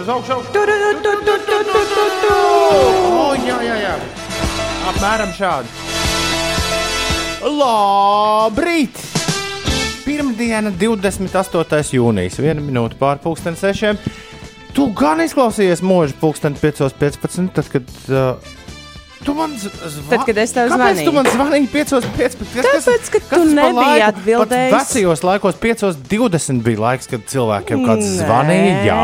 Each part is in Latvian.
augšu, uz augšu, augšu. Tur, tur, tur, tur, tur, tur, tur, tur. O, jā, jā, jā. Apmēram šādi. Labrīt! Pirmdiena, 28. jūnijas, 1 minūte pār pusdien sešiem. Tu gan izklausījies mūžā pulksten 5.15, tad, kad. Uh, Tu man zvani. Tad, kad es tev Kāpēc zvanīju? tu man zvanīji 5.15? Tāpēc, ka tu nebiji atbildējis. Vecajos laikos 5.20 bija laiks, kad cilvēkiem kāds Nē. zvanīja. Jā.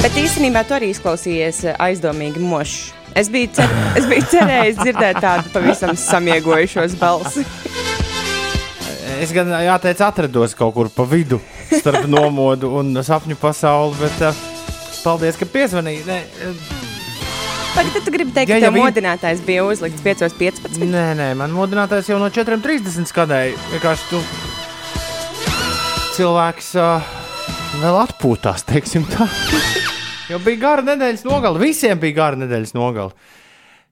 Bet īstenībā tu arī izklausījies eh, aizdomīgi mošs. Es biju, cer, es biju cerējis dzirdēt tādu pavisam samiegojušos balsi. Es gan jāteic, atrados kaut kur pa vidu starp nomodu un sapņu pasauli, bet uh, paldies, ka piezvanīji. Tagad tu gribi teikt, Ja ka tev vi- modinātājs bija uzlikts 5.15. nē, nē, man modinātājs jau no 4.30 skanēja. Vienkārši tu cilvēks uh, vēl atpūtās, teiksim tā. Jo bija gara nedēļas nogale, visiem bija gara nedēļas nogale.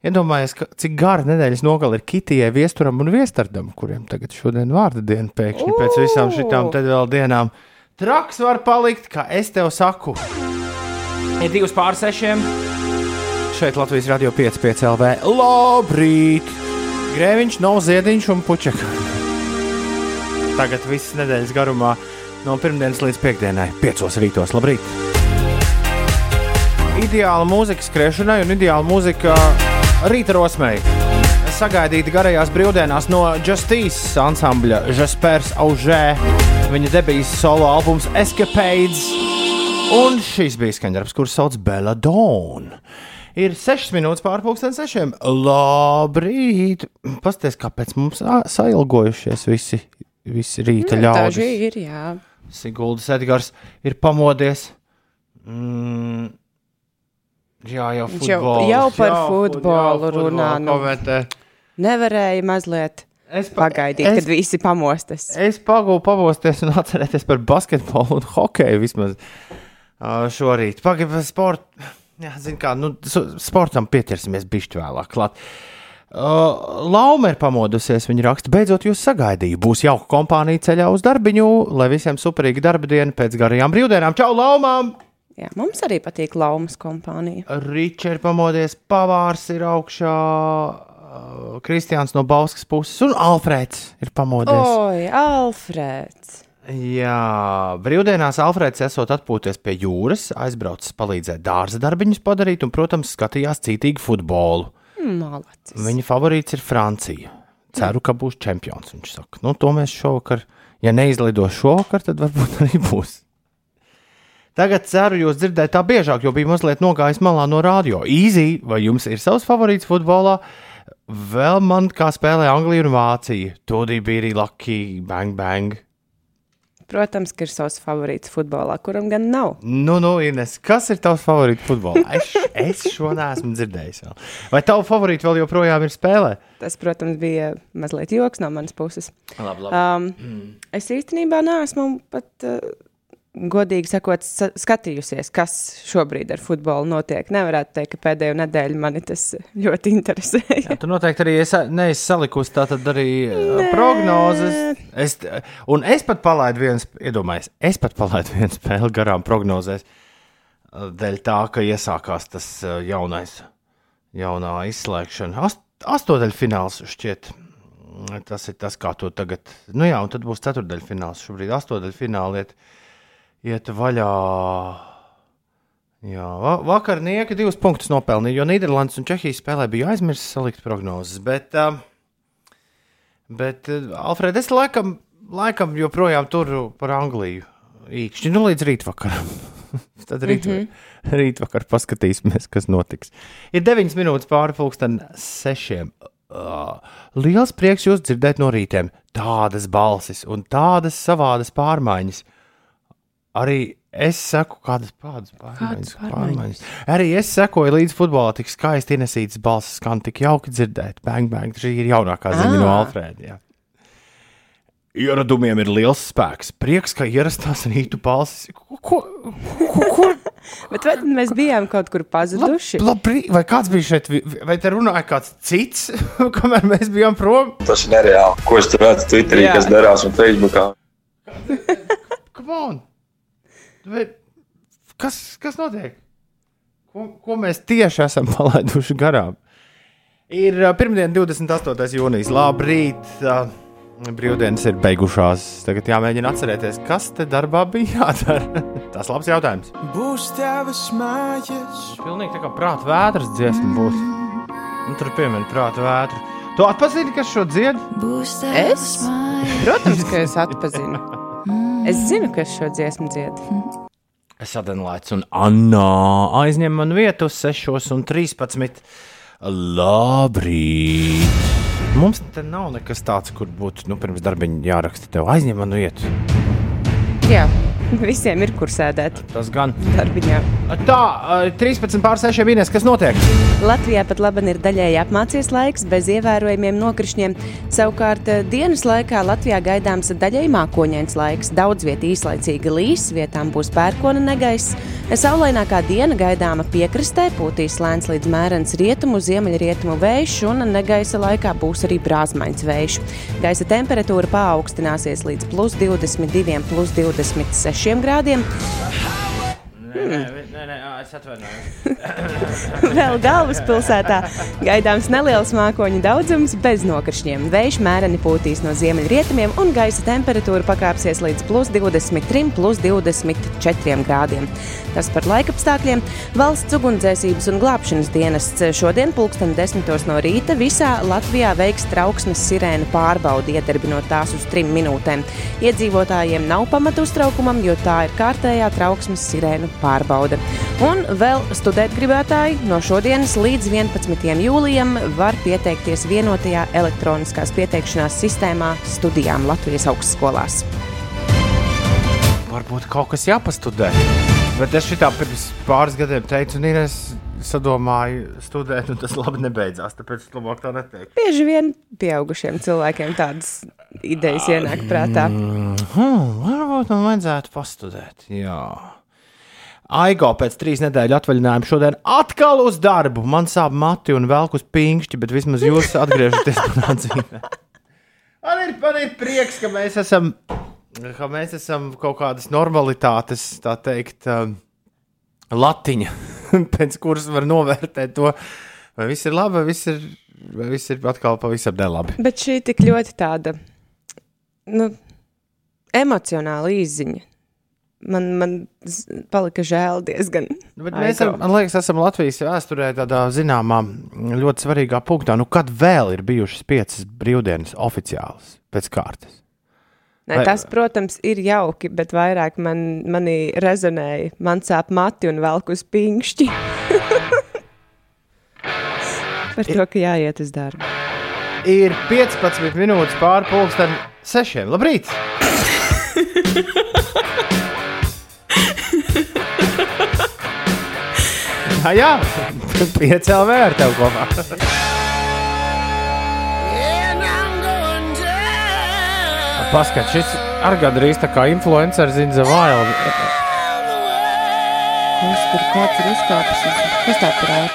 Iedomājieties, ka- cik gara nedēļas nogale ir Kitijai, Viesturam un Viestardam, kuriem tagad šodien vārda diena pēkšņi pēc visām šitām te vēl dienām. Traks var palikt, kā es tev saku. Ir divas pār sešiem. Šeit Latvijas radio 5,5 LV. Labrīt! Grēviņš, no ziediņš un puķeka. Tagad viss nedēļas garumā no pirmdienas līdz piekdienai, 5 rītos. Labrīt! Ideāla mūzika skriešanai un ideāla mūzika rīta rosmei. Sagaidīta garajās brīvdienās no Justice ansambļa Jaspers Aužē. Viņa debijas solo albums Escapades. Un šis bija skaņdarbs, kurš sauc Belladonna. Ir 6 minūtes pārpusdienas sešiem. Labrīt! Pastāstiet, kāpēc mums sailgojušies visi, visi rīta ļaudis. Daži ir, jā. Siguldas Edgars ir pamodies. Mm. Jā, jau Viņš jau- futbols, jau par jā, fut- futbolu jā, runā, futbolu nu. Nevarēja mazliet Es, pa, pagaidīt, es, kad visi pamostas. es pagūlu pamosties un atcerēties par basketbolu un hokeju vismaz uh, šorīt. Pagaidiet, sporta. Jā, zin kā, nu, sportam pieķersimies bišķi vēlāk. Klāt. Uh, Lauma ir pamodusies. Viņa raksta, beidzot, jūs sagaidīju. Būs jauka kompānija ceļā uz darbiņu, lai visiem superīga darba diena pēc garajām brīvdienām. Čau, Laumām! Jā, mums arī patīk Laumas kompānija. Ir pamodies, pavārs ir augšā, uh, Kristiāns no Bauskas puses un Alfrēds ir pamodies. Oi, Alfrēds! Jā, brīvdienās Alfrēds esot atpūties pie jūras, aizbraucis palīdzēt dārza darbiņus padarīt un, protams, skatījās cītīgi futbolu. Malacis. Viņa favorīts ir Francija. Ceru, ka būs čempions. Viņš saka, nu, to mēs šovakar, ja neizlidos šovakar, tad varbūt arī būs. Tagad ceru jūs dzirdēt tā biežāk, jo bija mazliet nogājis malā no radio. Īzī, vai jums ir savs favorīts futbolā? Vēl man kā spēlē Anglija un Vācija. Todī bija arī Lucky Bang Bang. Protams, ka ir savs favorīts futbolā, kuram gan nav. Nu, nu, Ines, kas ir tavs favorīts futbolā? Es, es šo neesmu dzirdējis. Vēl. Vai tavu favorītu vēl joprojām ir spēlē? Tas, protams, bija mazliet joks no manas puses. Labi, Um, es īstenībā neesmu pat, uh, godīgi sakot, sa- skatījusies, kas šobrīd ar futbolu notiek. Nevarētu teikt, ka pēdējo nedēļu mani tas ļoti interesēja. Jā, tu noteikti arī esi, neesi salikusi tātad arī Nē. prognozes. Es, un es pat palaidu vienu, sp- iedomājies, es pat palaidu vienu spēli garām prognozēs. eh, Dēļ tā, ka iesākās tas eh, jaunais, jaunā izslēgšana. Ast, astodaļfināls šķiet. Tas ir tas, kā to tagad. Nu jā, un tad būs ceturdaļfināls. Šobrīd astodaļfināli iet, vaļā. Jā, va vakar nieka divus punktus nopelnīja, jo Nīderlandes un Čehijas spēlē bija aizmirsis salikt prognozes. Bet, uh, bet uh, Alfred, es laikam, laikam joprojām turu par Angliju īkšķi, nu līdz rītvakaram. Tad rīt, mm -hmm. rītvakar paskatīsimies, kas notiks. Ir 9 minūtes pāri pulksten sešiem. Uh, liels prieks jūs dzirdēt no rītiem. Tādas balsis un tādas savādas pārmaiņas. Arī es seku kādas pārmaiņas. pārmaiņas? pārmaiņas. Arī es sekoju līdz futbolā, tik skaisti ienesītas balsis, skan tik jauki dzirdēt. Bang, bang, šī ir jaunākā ziņa no Ah. Alfrēda. Ieradumiem ir liels spēks. Prieks, ka ierastās rītu balsis. Ko, ko, ko? Bet vai mēs bijām kaut kur pazuduši? Labi, vai kāds bija šeit, vai te runāja kāds cits, kamēr mēs bijām prom? Tas ir nereāli. Ko es tur redzu Twitterī, Jā. kas darās un Facebookā? come on! Vai, kas, kas notiek? Ko, ko mēs tieši esam palaiduši garām? Ir uh, pirmdiena, 28. jūnijas. Labrīt! Uh, brīvdienas ir beigušās. Tagad jāmēģina atcerēties, kas te darbā bija jādara. Tas ir labs jautājums. Būs tavas mājas. Pilnīgi tā kā prāta vētras dziesma būs. Nu, tur piemēram prāta vētru. Tu atpazini, kas šo dzied? Es? Protams, ka es atpazinu. Es zinu, kas šo dziesmu dzied. Es Adenlaits un Anna aizņem man vietu uz 6 un 13. Labrīt! Mums te nav nekas tāds, kur būtu nu, pirms darbiņa jāraksta tev aizņem man vietu. Jā, visiem ir kur sēdēt Tas gan. darbiņā. Tā, ā, 13 pār 6 minūtes, kas notiek? Latvijā pat labi ir daļēji apmācies laiks, bez ievērojamiem nokrišņiem. Savukārt eh, dienas laikā Latvijā gaidāms daļēji mākoņains laiks. Daudz vietā īslaicīgi līs, vietām būs pērkona negaiss. Saulainākā diena gaidāma piekrastē, pūtīs lēns līdz mērens rietumu, ziemeļrietumu vējš, un negaisa laikā būs arī brāzmains vējš. Gaisa temperatūra paaugstināsies līdz plus 22, plus 26 grādiem. Nē, nē, nē, es atvainojos. Vēl galvaspilsētā gaidāms neliels mākoņu daudzums bez nokrišņiem. Vējš mēreni pūtīs no ziemeļrietumiem un gaisa temperatūra pakāpsies līdz plus 23, plus 24 grādiem. Tas par laikapstākļiem. Valsts ugunsdzēsības un glābšanas dienests šodien pulksten 10 no rīta visā Latvijā veiks trauksmes sirēnu pārbaudi, iedarbinot tās uz trim minūtēm. Iedzīvotājiem nav pamatu uztraukumam, jo tā ir kārtējā trauksmes sirēnu pārbaude. Un vēl studēt gribētāji no šodienas līdz 11. jūlijam var pieteikties vienotajā elektroniskās pieteikšanās sistēmā studijām Latvijas augstskolās. Varbūt kaut kas jāpastudē. Bet es šitā pirms pāris gadiem teicu, un es sadomāju studēt, un tas labi nebeidzās. Tāpēc es labāk tā neteiktu. Bieži vien pieaugušiem cilvēkiem tādas idejas ienāk prātā. Hmm, varbūt man vajadzētu pastudēt. Jā. Aigo pēc trīs nedēļu atvaļinājuma šodien atkal uz darbu. Man sāp mati un velk uz pinkšķi, bet vismaz jūs atgriežaties manā dzīvē. Man ir, man ir prieks, ka mēs esam, ka mēs esam kaut kādas normalitātes, tā teikt, um, latiņa, pēc kuras var novērtēt to, vai viss ir labi, vai viss ir, vai viss ir atkal pavisam nelabi. Bet šī tik ļoti tāda nu, emocionāla izziņa. Man, man palika žēl diezgan. Nu, Bet mēs esam, man liekas, esam Latvijas vēsturē tādā zināmā, ļoti svarīgā punktā. Nu, kad vēl ir bijušas piecas brīvdienas oficiālas pēc kārtas? Ne, tas, protams, ir jauki, bet vairāk man, manī rezonēja. Man sāp mati un velk uz pinkšķi. Par to, ka jāiet uz darbu. Ir 15 minūtes pāri pusdienas sešiem. Labrīt! jā, jā, piecēl vēr tev kopā. Paskat, šis ar gandrīz tā kā influenceris zina zavālu. Kas tur kāds ir izkāpis? Kas tā tur āk?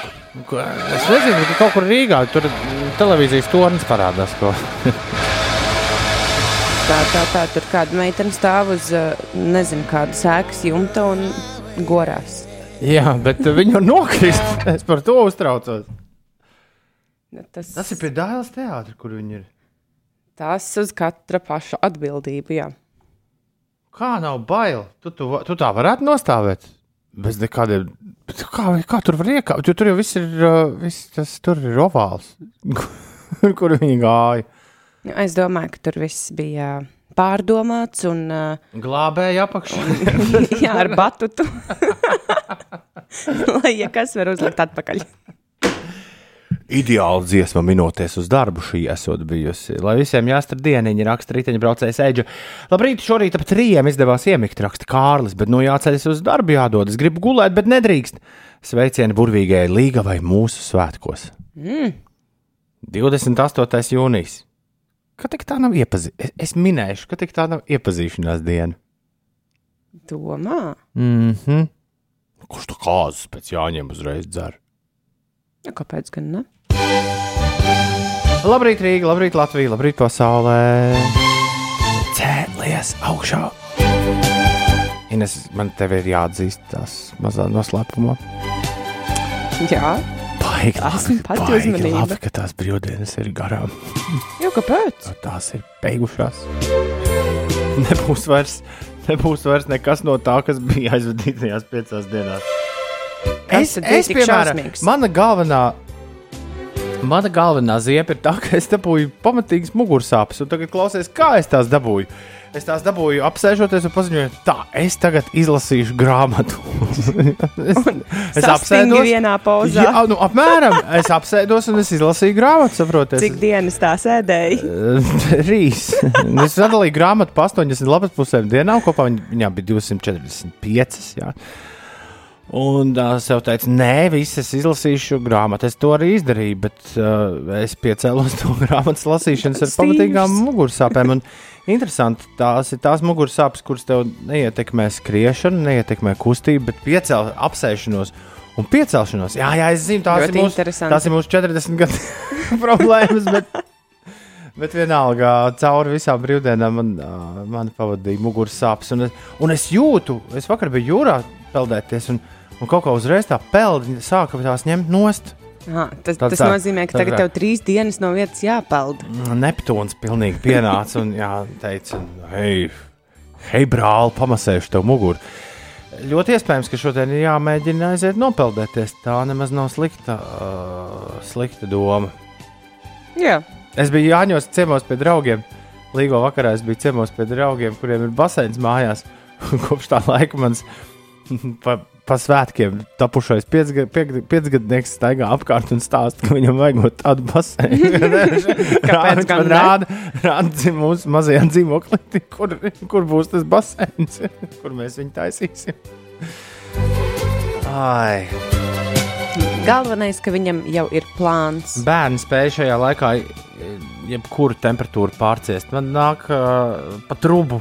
Es nezinu, ka kaut kur Rīgā tur televīzijas tornis parādās. Tā, tā, tā, tur kāda meitene stāv uz, uh, nezinu, kāda sēkas jumta un gorās. Jā, bet viņi var nokrist. Es par to uztraucos. Nu, Tas, Tas ir pie Dāvidas teātra, kur viņi ir. tas uz katra paša atbildību, jā. Kā nav bail? Tu, tu, tu tā varētu nostāvēt. Bez nekādiem. Kā, kā tur var iekāpt? Jo tur jau viss ir, uh, viss, tas tur ir ovāls. kur viņi gāja? Nu, Es domāju, ka tur viss bija pārdomāts un uh, Glābēja apakšā. jā, ar batutu. Lai ja kas var uzlikt atpakaļ. Ideāli dziesma minūties uz darbu šī esot bijusi. Lai visiem jāstra dieniņa, raksta riteņbraucējs Eģe. Labrīt, šorīt ap trījiem izdevās iemigt, raksta Kārlis, bet nu jāceļas uz darbu, jādodas. Gribu gulēt, bet nedrīkst. Sveicieni burvīgajai līgavai mūsu svētkos. Mm. 28. jūnijas. Kad tā nav iepazīšanās? Es, es minēšu, ka tā nav iepazīšanās diena. Domā, Mm -hmm. Kurš tā kāzas pēc jāņem uzreiz dzer? nu, kāpēc gan ne? Labrīt, Rīga, labrīt, Latvija, labrīt, pasaulē! Cēlies augšā! Ines, man te ir jāatzīst tās mazā noslēpumā. Jā, Baigi Esmu pati baigi uzmanība. labi, ka tās brīvdienas ir garām. jau kāpēc? Tās ir beigušās. Nebūs vairs, nebūs vairs nekas no tā, kas bija aizvadītajās piecās dienās. Kas bija tik šausmīgs? mana galvenā. Mana galvenā ziepa ir tā, ka es dabūju pamatīgas mugursāpes, un tagad klausies, kā es tās dabūju. Es tās dabūju apsēžoties un paziņoju, tā, es tagad izlasīšu grāmatu. es, Sastingi vienā pozā. Jā, nu, apmēram. Es apsēdos un es izlasīju grāmatu, saprotiet. Cik dienas tā sēdēja? Rīs. es sadalīju grāmatu pa 80 lapas pusēm dienā, un kopā viņ- viņām bija 245. Jā. Un uh, es jau teicu, nē, visas izlasīšu grāmatu. Es to arī izdarīju, bet uh, es piecēlos no grāmatas lasīšanas ar pamatīgām mugursāpēm. Un Interesanti, tās ir tās mugursāpes, kuras tev neietekmē skriešanu, neietekmē kustību, bet piecēl apsēšanos un piecelšanos. Jā, jā, es zinu, tās, ir mūsu, tās ir mūsu 40 gadu problēmas. Bet... Bet vienalga, cauri visām brīvdienām man, man pavadīja muguras sāpes. Un es, un es jūtu, es vakar biju jūrā peldēties, un, un kaut kā uzreiz tā peldi sāka tās ņemt nost. Aha, tas, Tāds tas nozīmē, ka tagad tā. tev trīs dienas no vietas jāpeld. Neptūns pilnīgi pienāca un teica, hei, hei brāl, pamasējuši tev muguru. Ļoti iespējams, ka šodien ir jāmēģina aiziet nopeldēties. Tā nemaz nav slikta, uh, slikta doma. Jā, Es biju Jāņos ciemos pie draugiem. Līgo vakarā es biju ciemos pie draugiem, kuriem ir baseins mājās. Kopš tā laika mans pa, pa svētkiem tapušais piecga- piec- piecgadnieks staigā apkārt un stāsta, ka viņam vajag tādu baseinu. Kāpēc gan rāda, rāda mūsu mazajā dzīvoklī, kur, kur būs tas baseins, kur mēs viņu taisīsim. Ai. galvenais, ka viņam jau ir plāns. Bērni spēja šajā laikā e, jebkuru temperatūru pārciest. Man nāk uh, pa trubu,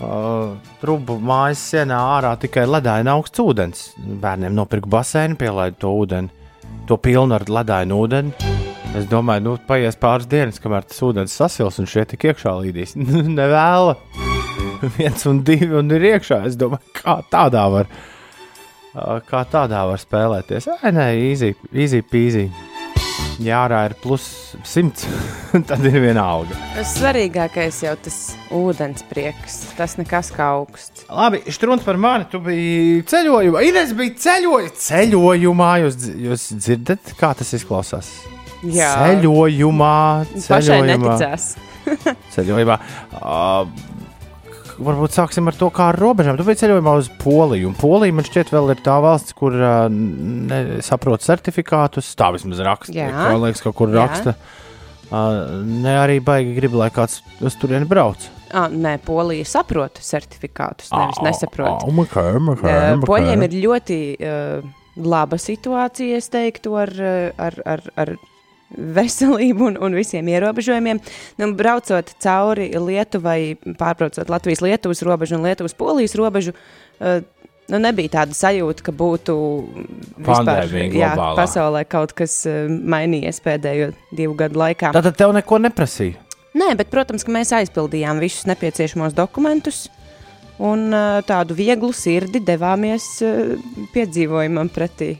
uh, trubu mājas sienā ārā tikai ledaina augsts ūdens. Bērniem nopirku baseinu, pielaidu to ūdeni, to pilnu ar ledainu ūdeni. Es domāju, nu, paies pāris dienas, kamēr tas ūdens sasils un šie tik iekšā līdīs. Nevēla. Viens un divi un ir iekšā. Es domāju, kā tādā var, ā, kā tādā var spēlēties. Ai, nē, easy, easy peasy. Ja ārā ir plus 100, tad ir viena alga. Svarīgākais jau tas ūdens prieks. Tas nekas kā augsts. Labi, Strunke par mani. Tu biji ceļojumā. Ines bija ceļoja, ceļojumā. Jūs, jūs dzirdat, kā tas izklausās? Jā. Ceļojumā, Pašai ceļojumā. neticās. ceļojumā. Uh, varbūt sāksim ar to, kā ar robežām. Tu biji ceļojumā uz Poliju. Un Polija man šķiet, vēl ir tā valsts, kur uh, nesaprot certifikātus. Tā vismaz raksta. Jā. Man liekas, kaut kur Jā. raksta. Uh, ne arī baigi grib, lai kāds uz turieni brauc. Ah, nē, Polija saprot certifikātus, nevis nesaprot. Oh, okay, okay, okay. Poļiem ir ļoti uh, laba situācija, es teiktu, ar, ar, ar, ar veselību un, un visiem ierobežojumiem. Nu, braucot cauri Lietuvai, pārbraucot Latvijas-Lietuvas robežu un Lietuvas-Polijas robežu, uh, nu, nebija tāda sajūta, ka būtu vispār jā, pasaulē kaut kas uh, mainījies pēdējo divu gadu laikā. Tātad tev neko neprasīja. Nē, bet, protams, ka mēs aizpildījām visus nepieciešamos dokumentus. Un uh, tādu vieglu sirdi devāmies piedzīvojumam pretī.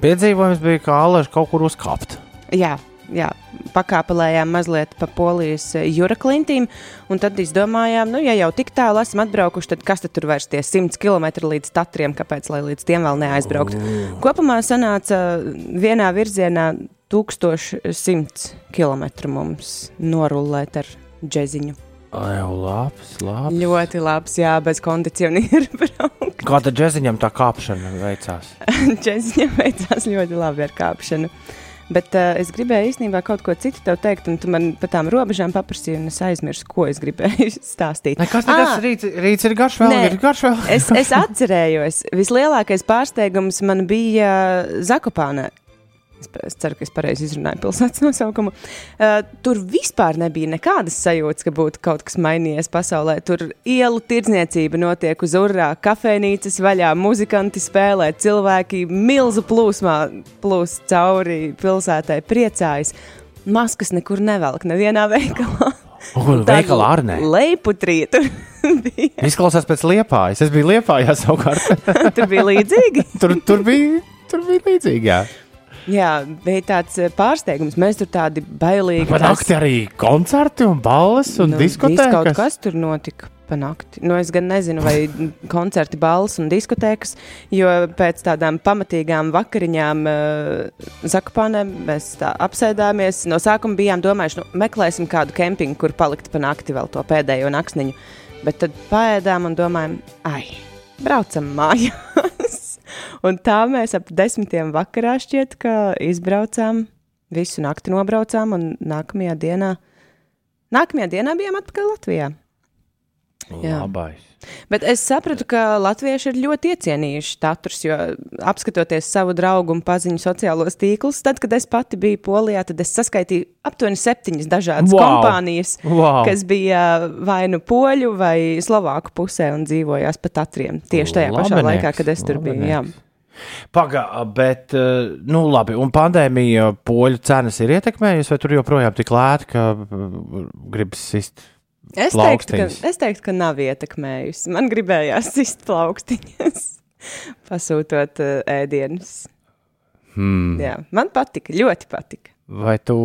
Piedzīvojums bija, kā Alēš kaut kur uzkāpt. Jā, jā pakāpelējām mazliet pa polijas uh, jūra klintīm. Un tad izdomājām, nu, ja jau tik tālu esam atbraukuši, tad kas tad tur vairs tie 100 km līdz tatriem, kāpēc lai līdz tiem vēl neaizbraukt? Kopumā sanāca vienā virzienā 1100 km mums norulēt ar džeziņu. Ai, labs, labs. Ļoti labs, jā, bez kondicionieru braukt. Kā tad džeziņam tā kāpšana veicās? Džeziņam veicās ļoti labi ar kāpšanu. Bet uh, es gribēju īstenībā kaut ko citu tev teikt, un tu man par tām robežām paprasīji, un es aizmirsu, ko es gribēju stāstīt. Nekas tāds rīts, rīts ir garš vēl, Nē. ir garš vēl. Es, es atcerējos, vislielākais pārsteigums man bija Zakopānā. Es, es ceru, ka es pareizi izrunāju pilsētas nosaukumu. Uh, tur vispār nebija nekādas sajūtas, ka būtu kaut kas mainījies pasaulē. Tur ielu tirdzniecība notiek uz urā, kafejnīcas vaļā, muzikanti spēlē, cilvēki milzu plūsmā plūst cauri pilsētai, priecājas. Maskas nekur nevelk, nevienā veikalā. Un veikala Arnē. Leiputrī tur bija. Izklausās pēc liepājas. Es biju liepājā savukārt. Tur bija līdzīgi. tur, tur bija, tur bija līdzīgi. Jā. Jā, bija tāds eh, pārsteigums. Mēs tur tādi bailīgi. Man tās- naktī arī koncerti un balles un Nu, viss Kaut diskotēkas. kas tur notika pa nakti. Nu, es gan nezinu, vai koncerti, balss un diskotēkas, jo pēc tādām pamatīgām vakariņām uh, Zakopānē mēs tā apsēdāmies. No sākuma bijām domājuši, nu, meklēsim kādu kempingu, kur palikt pa nakti vēl to pēdējo naktsniņu. Bet tad paēdām un domājam, ai, braucam mājās. un tā mēs ap desmitiem vakarā šķiet, ka izbraucām, visu nakti nobraucām un nākamajā dienā. Nākamajā dienā bijām atpakaļ Latvijā. Jā. Labais. Bet es sapratu, ka latvieši ir ļoti iecienījuši status, jo apskatoties savu draugu un paziņu sociālos tīklus, tad, kad es pati biju Polijā, tad es saskaitīju aptuveni septiņas dažādas Wow! kompānijas, Wow. kas bija vai nu poļu vai slovāku pusē un dzīvojās pat atriem. Tieši tajā pašā Labenieks, laikā, kad es tur biju. Jā. labenieks. Paga, bet, eh, nu, labi, un pandēmija poļu cenas ir ietekmējusi, vai tur joprojām tik lēti, ka eh, gribas sist? Es, teiktu, ka, es teiktu, ka nav ietekmējusi. Man gribējās sist plaukstiņas, pasūtot uh, ēdienus. Hmm. Jā, man patika, ļoti patika. Vai tu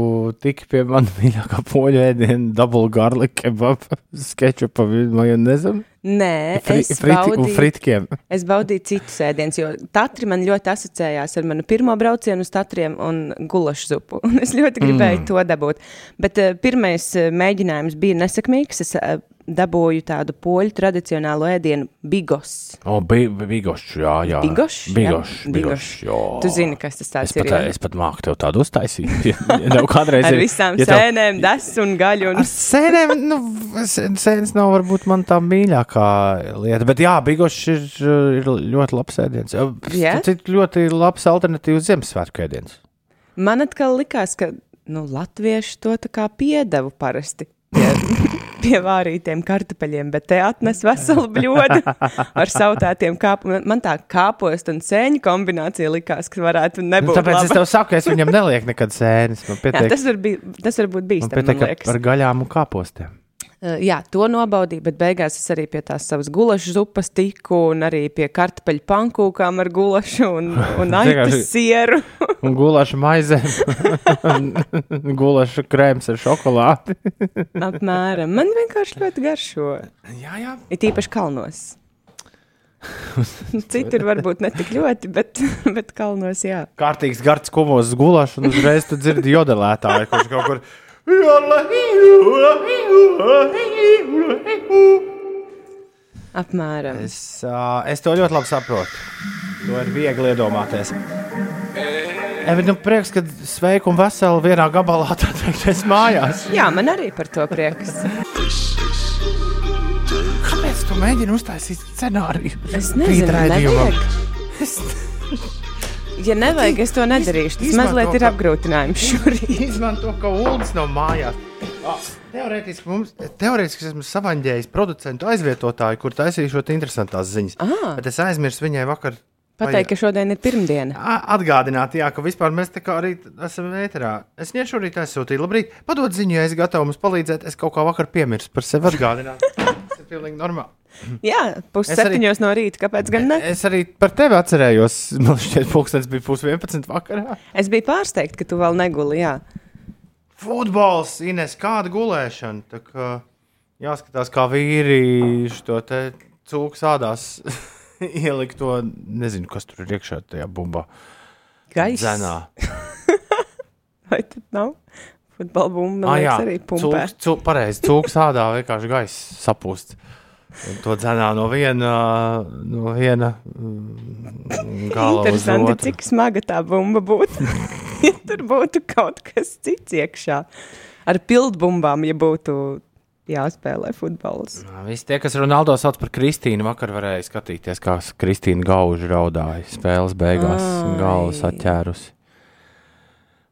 tiki pie manas mīļākā poļu ēdiena, double garlic kebab, sketchupa, majonezam? Nē, Fri, es friti, baudīju, fritkiem. es baudīju citus ēdienus, jo Tatri man ļoti asociējās ar manu pirmo braucienu uz Tatriem un gulašu zupu. Un es ļoti gribēju mm. to dabūt. Bet uh, pirmais uh, mēģinājums bija nesekmīgs. Es uh, dabūju tādu poļu tradicionālo ēdienu bigos. O, bi, bigošs, jā, jā. Bigošs? Bigošs, Jā, bigošs, jā. Tu zini, kas tas Es tāds pat, ir. jā? es pat māku tev tādu uztaisīt. Ja tev kādreiz Ar ir- visām ja tev- sēnēm, desu un gaļu. Un... Ar sēnēm, nu, sē- sēnes nav varbūt man tā mīļākā lieta. Bet jā, bigošs ir, ir ļoti labs ēdiens. Jā? Cits ļoti labs alternatīvs Ziemassvētku ēdiens. Man atkal likās, ka nu, latvieši to tā kā piedevu parasti. Pie, pie vārītiem kartupeļiem, bet te atnes veselu bļodu ar sautētiem kāpumiem. Man tā kāpost un sēņu kombinācija likās, ka varētu Nu, nebūt. tāpēc laba. es tev saku, es viņam nelieku nekad sēnes. Man Jā, pietiek, tas, var bij, tas var būt man bīstami. pietiek ar gaļām un kāpostiem. Uh, Jā, to nobaudīju, bet beigās es arī pie tās savas gulašu zupas tiku, un arī pie kartupeļu pankūkām ar gulašu un, un aitas sieru. Un gulaša maize, gulaša krēms ar šokolādi. Apmēram. Man vienkārši ļoti garšo. Jā, jā. Ir īpaši kalnos. Citur varbūt ne tik ļoti, bet, bet kalnos jā. Kārtīgs gards kumos gulašs, un uzreiz tu dzirdi jodelētāju, kurš kaut kur. Apmēram. Es, uh, es to ļoti labi saprotu. To ir viegli iedomāties. E, bet, nu, prieks, ka sveiki un veseli vienā gabalā tā teikt, es mājās. Jā, man arī par to prieks. Kāpēc tu mēģini uztaisīt scenāriju? Es nezinu, Rītraidījumam? nevajag. Ja nevajag, es to nedarīšu. Tas Izmanto mazliet ir apgrūtinājums šorīt. Izmanto, ka ULDS nav mājās. Ah, Teorētiski mums teorētiski esmu savaņģējis producentu aizvietotāju, kur taisīju šo interesantās ziņas. Ah. Bet es aizmirsu viņai vakar Pateikt, ka šodien ir pirmdiena. Atgādināt, jā, ka vispār mēs tā kā arī esam ēterā. Es viņai šorīt aizsūtīju, labrīt, padod ziņu, ja es gatavs mums palīdzēt. Es kaut kā vakar piemirsu par sevi atgādināt. Tas ir pilnīgi normāli. Jā, pusseptiņos no rīta. Kāpēc gan ne? Es arī par tevi atcerējos. Man šķiet, pulkstenis bija pus 11 vakarā. Es biju pārsteigta, ka tu vēl neguli. Jā. Futbols, Ines, kāda gulēšana. Tā kā jāskatās, kā vīri šo cūku sādās ielikt to, nezinu, kas tur ir iekšā tajā bumbā. Gaisa. Vai tad nav? Futbola bumba Ah, jā, liekas, arī pumpē. cūks, cūk, pareizi, cūks sādā vienkārši gaisa sapūst. To dzenā no viena, no viena mm, gala Interesanti, cik smaga tā bumba būtu. ja tur būtu kaut kas cits iekšā. Ar pildbumbām, ja būtu jāspēlē futbols. Visi tie, kas Ronaldo sauc par Kristīnu, vakar varēja skatīties, kā Kristīna gauži raudāja spēles beigās, Ai. galvas atķērusi.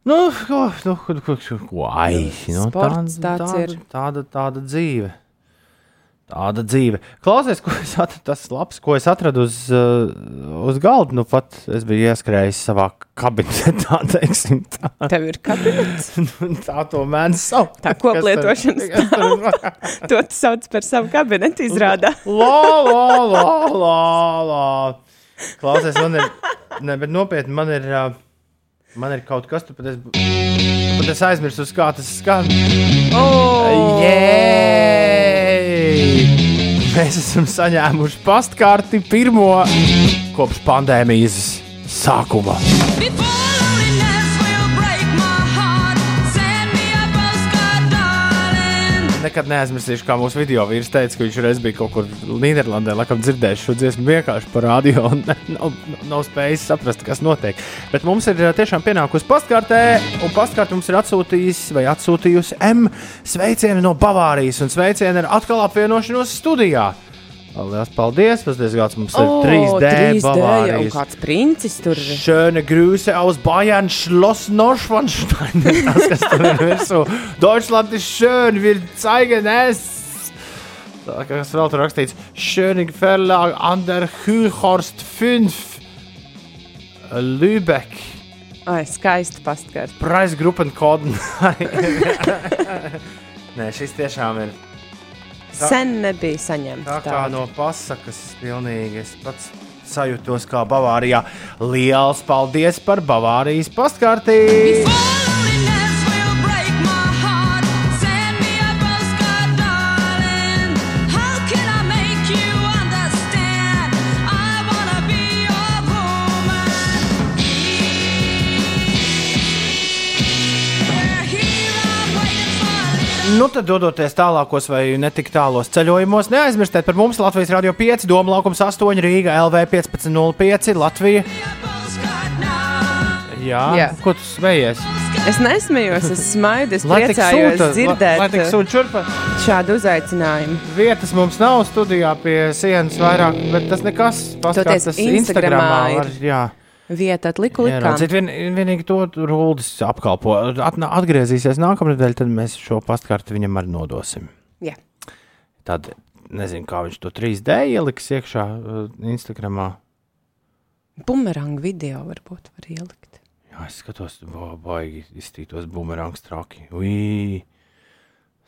Nu, ko, nu, ko, ko, ko, ko ai, nu, Sports tāds tāda, ir. Tāda, tāda dzīve. Tāda dzīve. Klausies, ko es atradu, tas labs, ko es atradu uz, uh, uz galda. Nu, pat es biju ieskrējis savā kabinetā, teiksim tā. Tev ir kabinets. tā to mēdz saukt. Tā koplietošanas tur- To tu sauc par savu kabinetu, izrādā. La, la, la, la, la. Klausies, man ir, ne, bet nopietni, man ir, uh, man ir kaut kas, tu pat es, pat es aizmirsu, uz kā tas skan. Oh! Jēj! Mēs esam saņēmuši pastkarti pirmo kopš pandēmijas sākuma. Nekad neaizmirsīšu, kā mūsu video vīrs teica, ka viņš reiz bija kaut kur Nīderlandē, laikam dzirdējis šo dziesmu vienkārši par radio un nav, nav spējis saprast, kas notiek. Bet mums ir eh, tiešām pienākusi pastkartē, un pastkartē mums ir atsūtījis vai atsūtījusi M sveicienu no Bavārijas, un sveicienu ir atkal apvienošanos studijā. Lielas paldies! Tas diezgan mums ir 3D, 3D un Bavārijas. kāds princis tur ir. Schöne Grüße aus Bayern, Schloss Neuschwanstein. Tas, kas tur ir virsū. Deutschland ist schön, wir zeigen es. Tā, Kas vēl tur rakstīts? Schönig Verlag an der Hühorst 5. Lübeck. Ai, skaisti pastkārt. Preisgruppenkoden. Nē, šis tiešām ir Tā- Sen nebija saņemts. tā kā tādu. no pasakas. Pilnīgi es pats sajūtos kā Bavārijā. Lielas paldies par Bavārijas pastkartību! Nu, tad dodoties tālākos vai netik tālos ceļojumos, neaizmirstiet par mums Latvijas Rādio 5, Doma laukums 8, Rīga LV 1505, Latvija. Jā, Jā. ko tu smejies? Es nesmējos, es smaidu, es Lai priecājos sūta, dzirdēt lai tik uh, sūta šurpa. šādu uzaicinājumu. Vietas mums nav studijā pie sienas vairāk, bet tas nekas. Paskatās Instagramā ir var, jā. Vieta atliku likām. Ieraudzīt, vien, vienīgi to Rūlis apkalpo. Atnā, atgriezīsies nākamnedēļ, tad mēs šo pastkarti viņam arī nodosim. Jā. Tad nezinu, kā viņš to 3D ieliks iekšā uh, Instagramā. Bumerangu video varbūt var ielikt. Jā, es skatos, va- baigi iztītos bumerangs traki. Ui,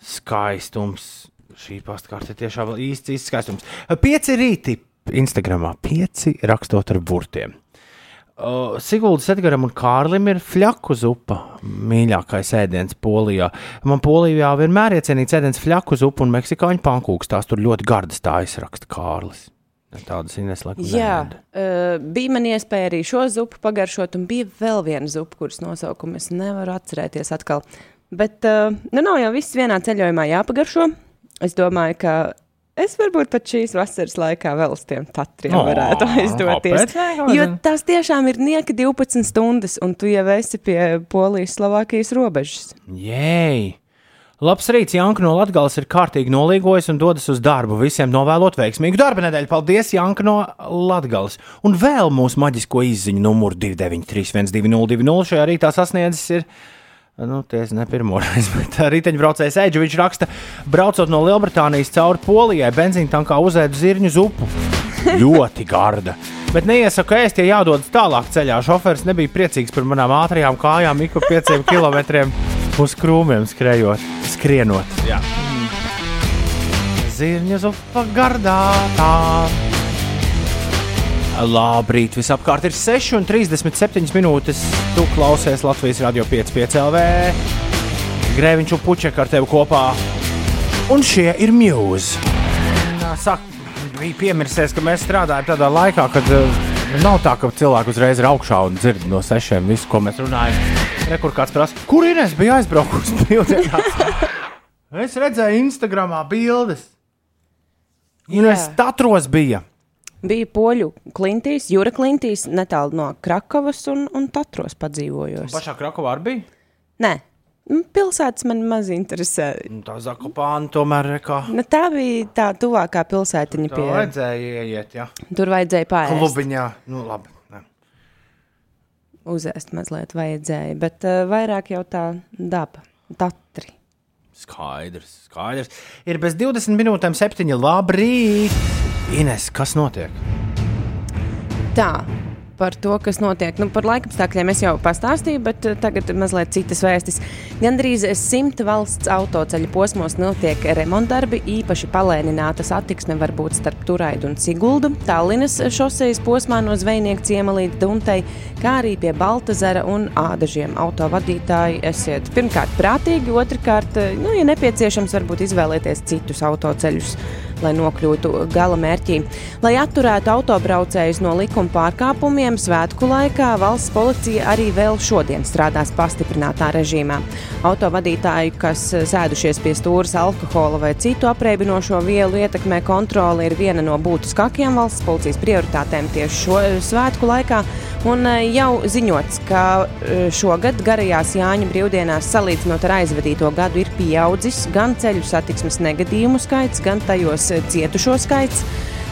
skaistums. Šī pastkarte tiešām īsts, īsts skaistums. Pieci rīti Instagramā, pieci rakstot ar burtiem. Uh, Siguldas Edgars un Kārlim ir flaku zupa. Mīļākais ēdiens Polijā. Man Polijā vienmēr iecienīts ēdiens flaku zupa un meksikāņu pankūks. Tās tur ļoti gardas, tā izraksta Kārlis. Tādas Ines laikam. Jā, uh, bija man iespēja arī šo zupu pagaršot, un bija vēl viena zupa, kuras nosaukumu es nevaru atcerēties atkal. Bet uh, nu nav jau viss vienā ceļojumā jāpagaršo. Es domāju, ka es varbūt pat šīs vasaras laikā vēl uz tiem tatriem O, varētu aizdoties. Kāpēc Jo tās tiešām ir nieka 12 stundas, un tu jau esi pie Polijas-Slovākijas robežas. Jēj! Labs rīts, Janka no Latvijas ir kārtīgi nolīgojis un dodas uz darbu. Visiem novēlot veiksmīgu darba nedēļu. Paldies, Janka no Latvijas. Un vēl mūsu maģisko izziņu numuru 293-1202. Šajā rītā sasniedzis ir. Nu, tas ne pirmo reizi, bet riteņbraucējs Eģis. Viņš raksta, braucot no Lielbritānijas cauri Polijai, benzīna tankā uzēdu zirņu zupu. Ļoti garda. Bet neiesaku ēst, ja jādodas tālāk ceļā. Šoferis nebija priecīgs par manām ātrajām kājām, ik pa pieciem kilometriem uz krūmiem skrejot, skrienot. Jā. Zirņa zupa gardā. Tā. Labrīt, visapkārt ir 6,37 minūtes. Tu klausies Latvijas radio 5,5 LV. Grēviņš un puķek ar tevi kopā. Un šie ir mūzi. Saka, bija piemirsies, ka mēs strādājam tādā laikā, kad uh, nav tā, ka cilvēki uzreiz ir augšā un dzird no sešiem visu, ko mēs runājam. Rekur kāds prasa, kur ir es biju aizbraukusi pilsētā? es redzēju Instagramā bildes. Un es tatros biju. Bija poļu klintīs, jūra klintīs, netālu no Krakovas un, un Tatros padzīvojos. Pašā Krakovā arī bija. Nē, mm, pilsētas man maz interesē. Nu, Tā zakopāna tomēr ir kā. Nu, tā bija tā tuvākā pilsētiņa Tā pie. vajadzēja ieiet, jā. Tur vajadzēja pāri. Klubiņā. Nu, labi. ne. Uzēst mazliet vajadzēja, bet uh, vairāk jau tā daba, tatri. Skaidrs, skaidrs. Ir bez 20 minūtēm, 7. Labrīt! Ines, kas notiek? Tā. Par to, kas notiek. Nu, par laikapstākļiem es jau pastāstīju, bet eh, tagad mazliet citas vēstis. Gandrīz simt valsts autoceļu posmos notiek remontdarbi. Īpaši palēnināta satiksme var būt starp Turaidu un Siguldu, Tallinas šosejas posmā no Zvejnieka ciema līdz Duntei, kā arī pie Baltazara un Ādažiem. Autovadītāji esiet pirmkārt prātīgi, otrkārt, eh, nu, ja nepieciešams, varbūt izvēlēties citus autoceļus lai nokļūtu gala mērķī. Lai atturētu autobraucējus no likuma pārkāpumiem, svētku laikā valsts policija arī vēl šodien strādās pastiprinātā režīmā. Autovadītāji, kas sēdušies pie stūres alkohola vai citu apreibinošo vielu ietekmē kontroli, ir viena no būtiskākajām valsts policijas prioritātēm tieši šo svētku laikā. Un eh, jau ziņots, ka eh, šogad garajās Jāņa brīvdienās salīdzinot ar aizvadīto gadu ir pieaudzis gan ceļu satiksmes negadījumu skaits, gan tajos eh, cietušo skaits.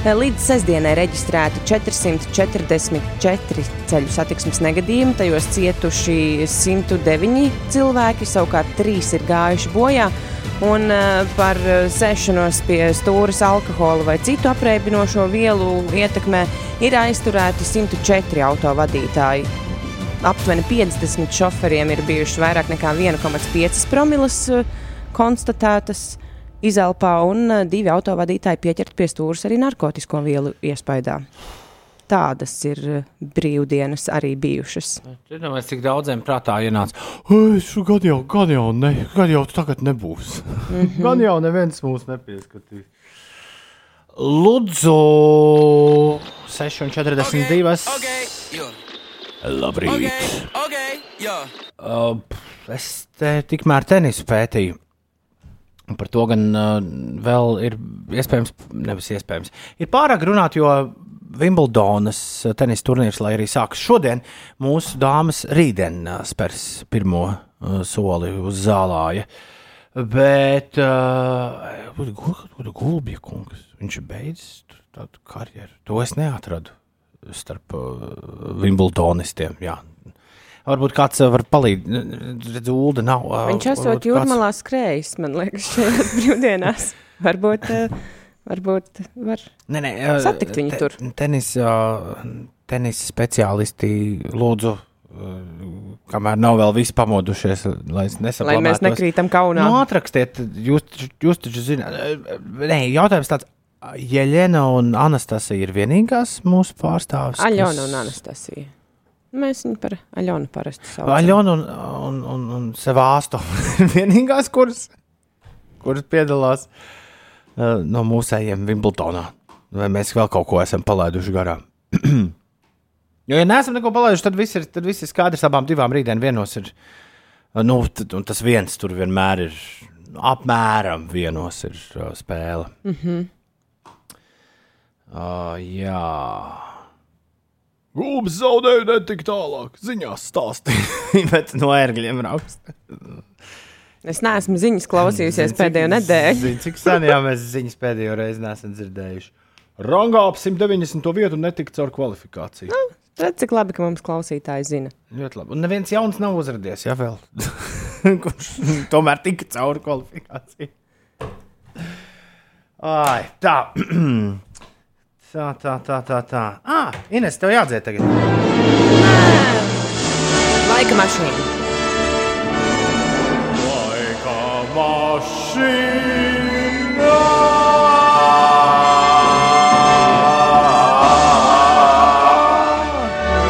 Līdz sestdienai reģistrēti 444 ceļu satiksmes negadījumi, tajos cietuši 109 cilvēki, savukārt 3 ir gājuši bojā. Un uh, par sēšanos pie stūres alkohola vai citu apreibinošo vielu ietekmē ir aizturēti 104 autovadītāji. Aptuveni 50 šoferiem ir bijuši vairāk nekā 1,5 promilas uh, konstatētas izelpā, un uh, divi autovadītāji pieķert pie stūres arī narkotiku vielu iespējā. Tādas ir uh, brīvdienas arī bijušas. Es domāju, cik daudziem prātā ienāca. Es gan jau, gan jau, ne, gan jau tagad nebūs. Mm -hmm. Gan jau neviens mūs nepieskatīs. Lūdzu, 6,42. Okay, jo. Labrīt! Okay, okay, jo. Uh, es te tikmēr tenisu pētīju. Un Par to gan uh, vēl ir iespējams, nevis iespējams. Ir pārāk runāt, jo Wimbledonas tenisa turnīrs, lai arī sākas šodien, mūsu dāmas rītdien spērs pirmo uh, soli uz zālāja. Bet uh, kur ir Gulbja kungs? Viņš ir beidzis tādu karjeru. To es neatradu starp uh, Wimbledonistiem. Jā. Varbūt kāds uh, var palīdzēt. Redz, Ulda nav. uh, Viņš esot varbūt kāds- jūrmalā skrējis, man liekas, šajās brīvdienās. Varbūt, eh, varbūt var. Nē, nē, Satikt viņu tur. Tenis, tenis speciālisti lūdzu. Kamēr nav vēl viss pamodušies, lai es nesaprotu. Lai mēs nekrītam kaunā. Nu, atrakstiet, jūs, jūs taču zināt, nē, jautājums tāds. Jeļena un Anastasija ir vienīgās mūsu pārstāvis. kas- Aļona un Anastasija. Mēs viņu par Aļonu parasti saucam. Aļona un, un, un, un Sevāsto ir vienīgās, kuras, kuras piedalās uh, no mūsējiem Wimbledonā. Vai mēs vēl kaut ko esam palaiduši garām? jo, ja neesam neko palaiduši, tad viss ir, tad viss ir skaidrs. Abām divām rītdien vienos ir. uh, Nu, tad, un tas viens tur vienmēr ir apmēram vienos ir uh, spēle. Mm -hmm. uh, jā. Gulbis zaudēja ne tik tālāk. Ziņās stāstīja, bet no ērgļiem raksta. Es neesmu ziņas klausījusies pēdējo nedēļu. Zini, cik sen jau mēs ziņas pēdējo reizi neesam dzirdējuši. Rangā ap 190. vietu netika caur kvalifikāciju. Redz, cik labi, ka mums klausītāji zina. Ļoti labi. Un neviens jauns nav uzrādījies, ja vēl. Kurš tomēr tika caur kvalifikāciju. Ai, tā. tā, tā, tā, tā. tā. Ah, Ines, tev jādzēr tagad. Laika mašīna. Laika mašīna.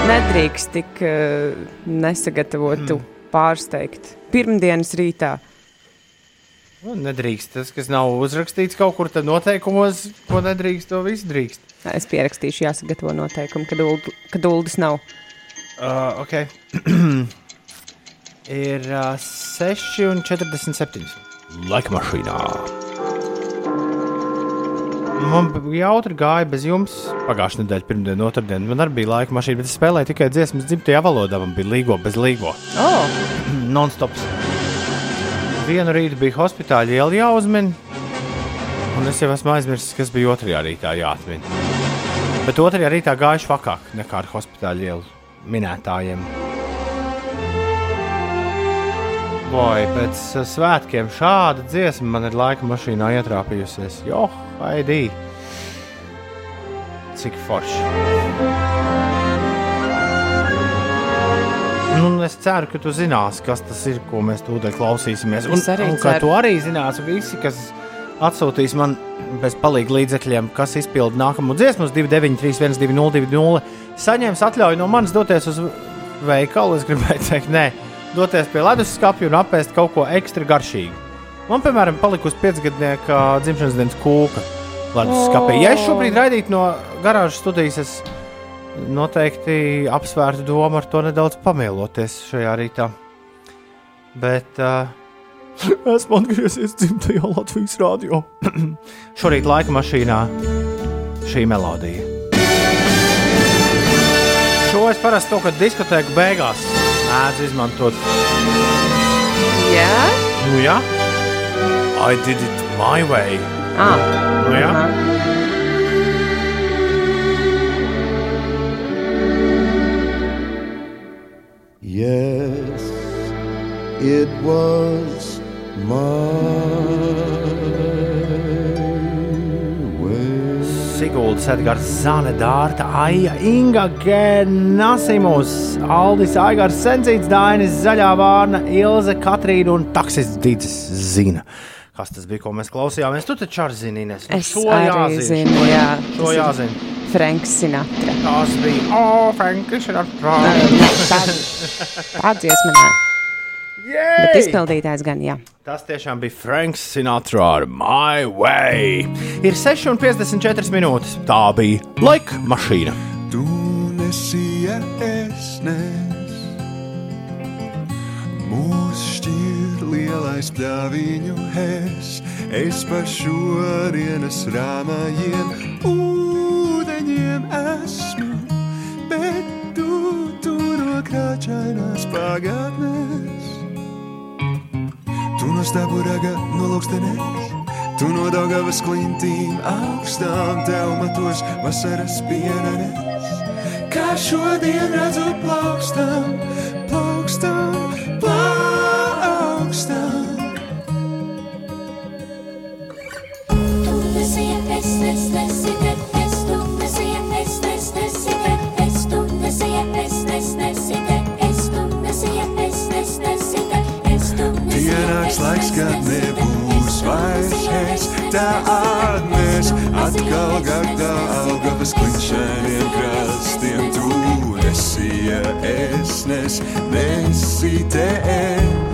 Nedrīkst tik uh, nesagatavotu pārsteigt. Pirmdienas rītā. Nu, Nedrīkst. Tas, kas nav uzrakstīts kaut kur tad noteikumos, ko nedrīkst, to viss drīkst. Es pierakstīšu, jāsagatavo noteikumi, kad, uld, kad uldas nav. Uh, ok. Ir uh, 6,47. Laika mašīnā. Man bija jautri gāja bez jums pagājušā nedēļa, pirmdiena, otrdiena. Man arī bija laika mašīna, bet es spēlēju tikai dziesmas dzimtajā valodā. Man bija līgo bez līgo. Oh, Non-stop. Vienu rītu bija hospitāļa iela jāuzmin, un es jau esmu aizmirsis, kas bija otrajā rītā jāatmin. Bet otrajā rītā gājuši vakāk nekā ar hospitāļa ielu minētājiem. boy, pēc uh, svētkiem šāda dziesma man ir laika mašīnā ietrāpījusies. Jo, haidī! Cik forši! Nu, es ceru, ka tu zināsi, kas tas ir, ko mēs tūdaļ klausīsimies. Un, Es arī un ka ceru. tu arī zināsi, visi, kas atsūtīs man bez palīga līdzekļiem, kas izpilda nākamo dziesmu uz 293, 1202, saņems atļauju no manis doties uz veikalu. Es gribēju teikt, nē, doties pie leduskapja un apēst kaut ko ekstra garšīgu. Man, piemēram, palikusi piecgadnieka dzimšanas dienas kūka leduskapī. Ja es šobrīd raidītu no garāžas studijas, es noteikti apsvērtu domu ar to nedaudz pamieloties šajā rītā. Bet uh, esmu atgriezies dzimtajā Latvijas rādio. Šorīt laika mašīnā šī melodija. Šo es parasti kaut kad diskotēku beigās mēdzu izmantot. Jā, Nu, jā, I did it my way. ah, Nu, jā. Yes, Siguldas, Edgars, Zana, Dārta, Aija, Inga, Genasimus, Aldis, Aigars, Sencīts, Dainis, Zaļā Vārna, Ilze, Katrīna un Taksis Dīdis zina. Kas tas bija, ko mēs klausījāmies? Tu taču arī zini, Ines. Nu, es arī zinu, šo, jā. ir jāzina. Franks Sinatra. Tas bija, oh, Frankis, ir atrā. Tā nē. Bet izpildītājs gan, jā. Tas tiešām bija Franks Sinatra ar My Way. Ir 6,54 minūtes. Tā bija laika mašīna. Tu nesi es nes. Mūs šķir lielais pļāviņu es. Es pa šodienas rāmajiem ūdeņiem esmu. Bet tu turo krāčainās pagātnes. Tu no staburaga nolūkstenēs. Tu no Daugavas klintīm augstām tev matos vasaras pienenes. Kā šodien redzu plaukstam, plaukstam, plaukstam. Kad nebūs vairs es, tā atnes atkal gardā augavas kliņšainiem krastiem. Tu esi, ja es nes, nesi te es.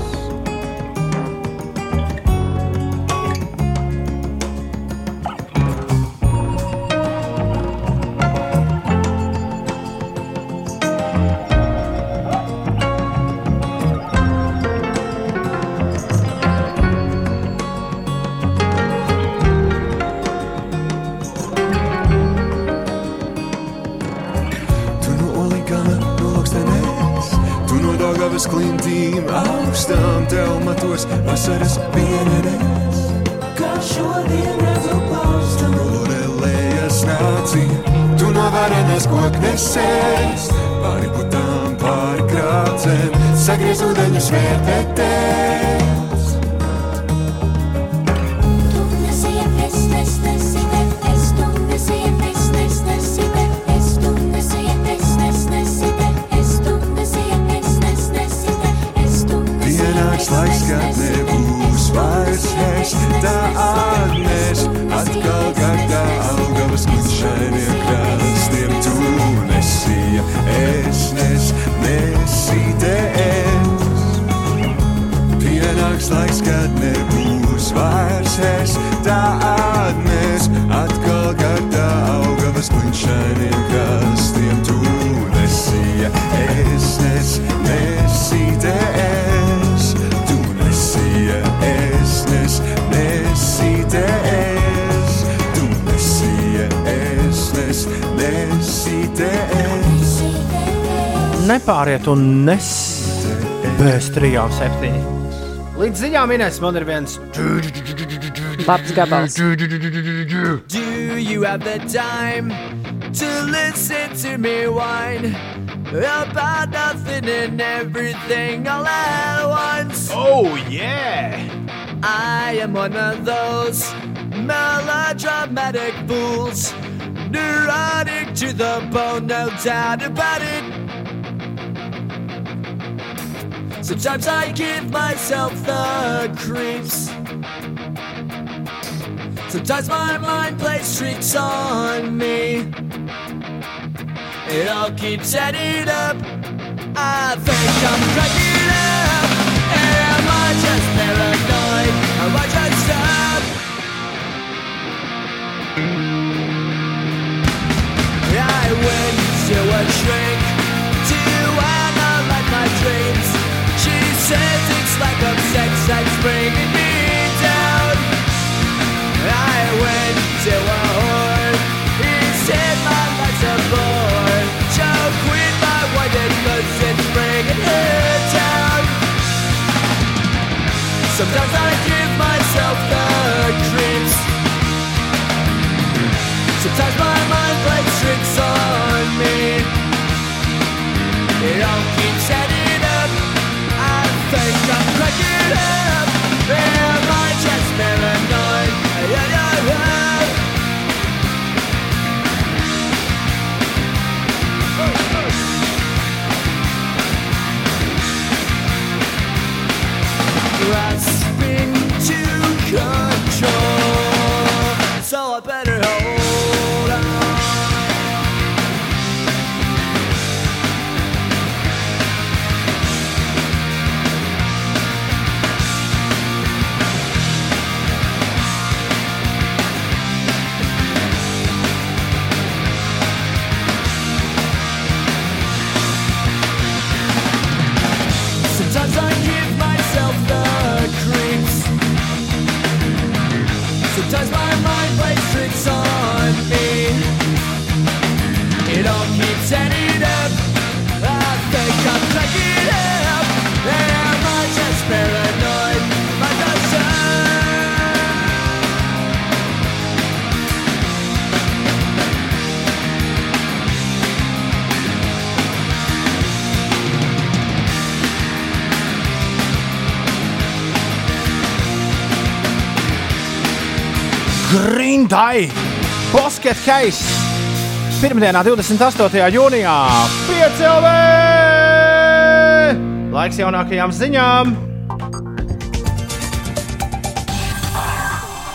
Pienāks laiks, kad nebūs vairs es, tā atnes atkal gardā augavas kliņšainiem krastiem. Tu nesi, es nes, nesi te es. Tu nesi, es nes, nesi te es. Tu nesi, es nes, nesi te es. Nepāriet un nes bez trijām septiņi. Līdz ziņām minēs man ir viens. Labs gabals. Do you have the time to listen to me whine about nothing and everything all at once. Oh, yeah! I am one of those melodramatic fools, neurotic to the bone, no doubt about it. Sometimes I give myself the creeps. Sometimes my mind plays tricks on me. It all keeps adding up. I think I'm cracking up. Am I just paranoid? Am I just up? I went to a shrink to analyze my dreams. Says it's like a sex that's bringing me down. I went to a whore. He said my life's a bore. Choke with my white cause it's bringing her down. Sometimes I give myself the creeps. Sometimes my mind plays tricks on me. It all keeps come break it. up Grindai! Basket case! Pirmdienā, 28. jūnijā, 5 LV! Laiks jaunākajām ziņām!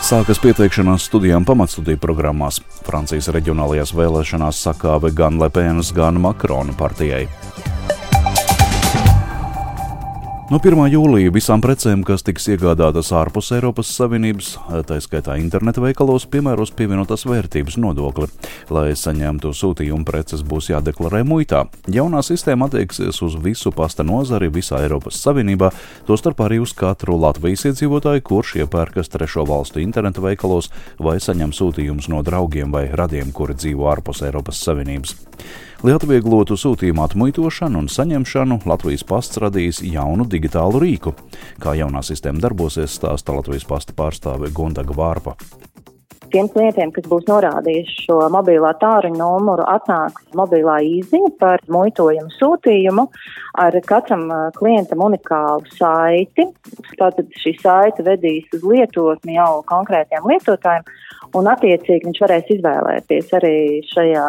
Sākas pieteikšanās studijām pamatstudiju programmās. Francijas reģionālajās vēlēšanās sakāve gan Lepēnas, gan Makrona partijai. No 1. jūlija visām precēm, kas tiks iegādātas ārpus Eiropas Savienības, tā skaitā interneta veikalos, piemēros pievienotās vērtības nodokli. Lai saņemtu sūtījumu, preces būs jādeklarē muitā. Jaunā sistēma attieksies uz visu pasta nozari visā Eiropas Savienībā, tostarp arī uz katru Latvijas iedzīvotāju, kurš iepērkas trešo valstu interneta veikalos vai saņem sūtījumus no draugiem vai radiem, kuri dzīvo ārpus Eiropas Savienības. Lai atvieglotu sūtījumu atmuitošanu un saņemšanu, Latvijas pasts radīs jaunu digitālu rīku. Kā jaunā sistēma darbosies, stāsta Latvijas pasta pārstāve Gundaga Vārpa. Tiem klientiem, kas būs norādījuši šo mobilā tāruņa numuru, atnāks mobilā īziņa par muitojumu sūtījumu ar katram klientam unikālu saiti. Tātad šī saite vedīs uz lietotni jau konkrētiem lietotājiem, un attiecīgi viņš varēs izvēlēties arī šajā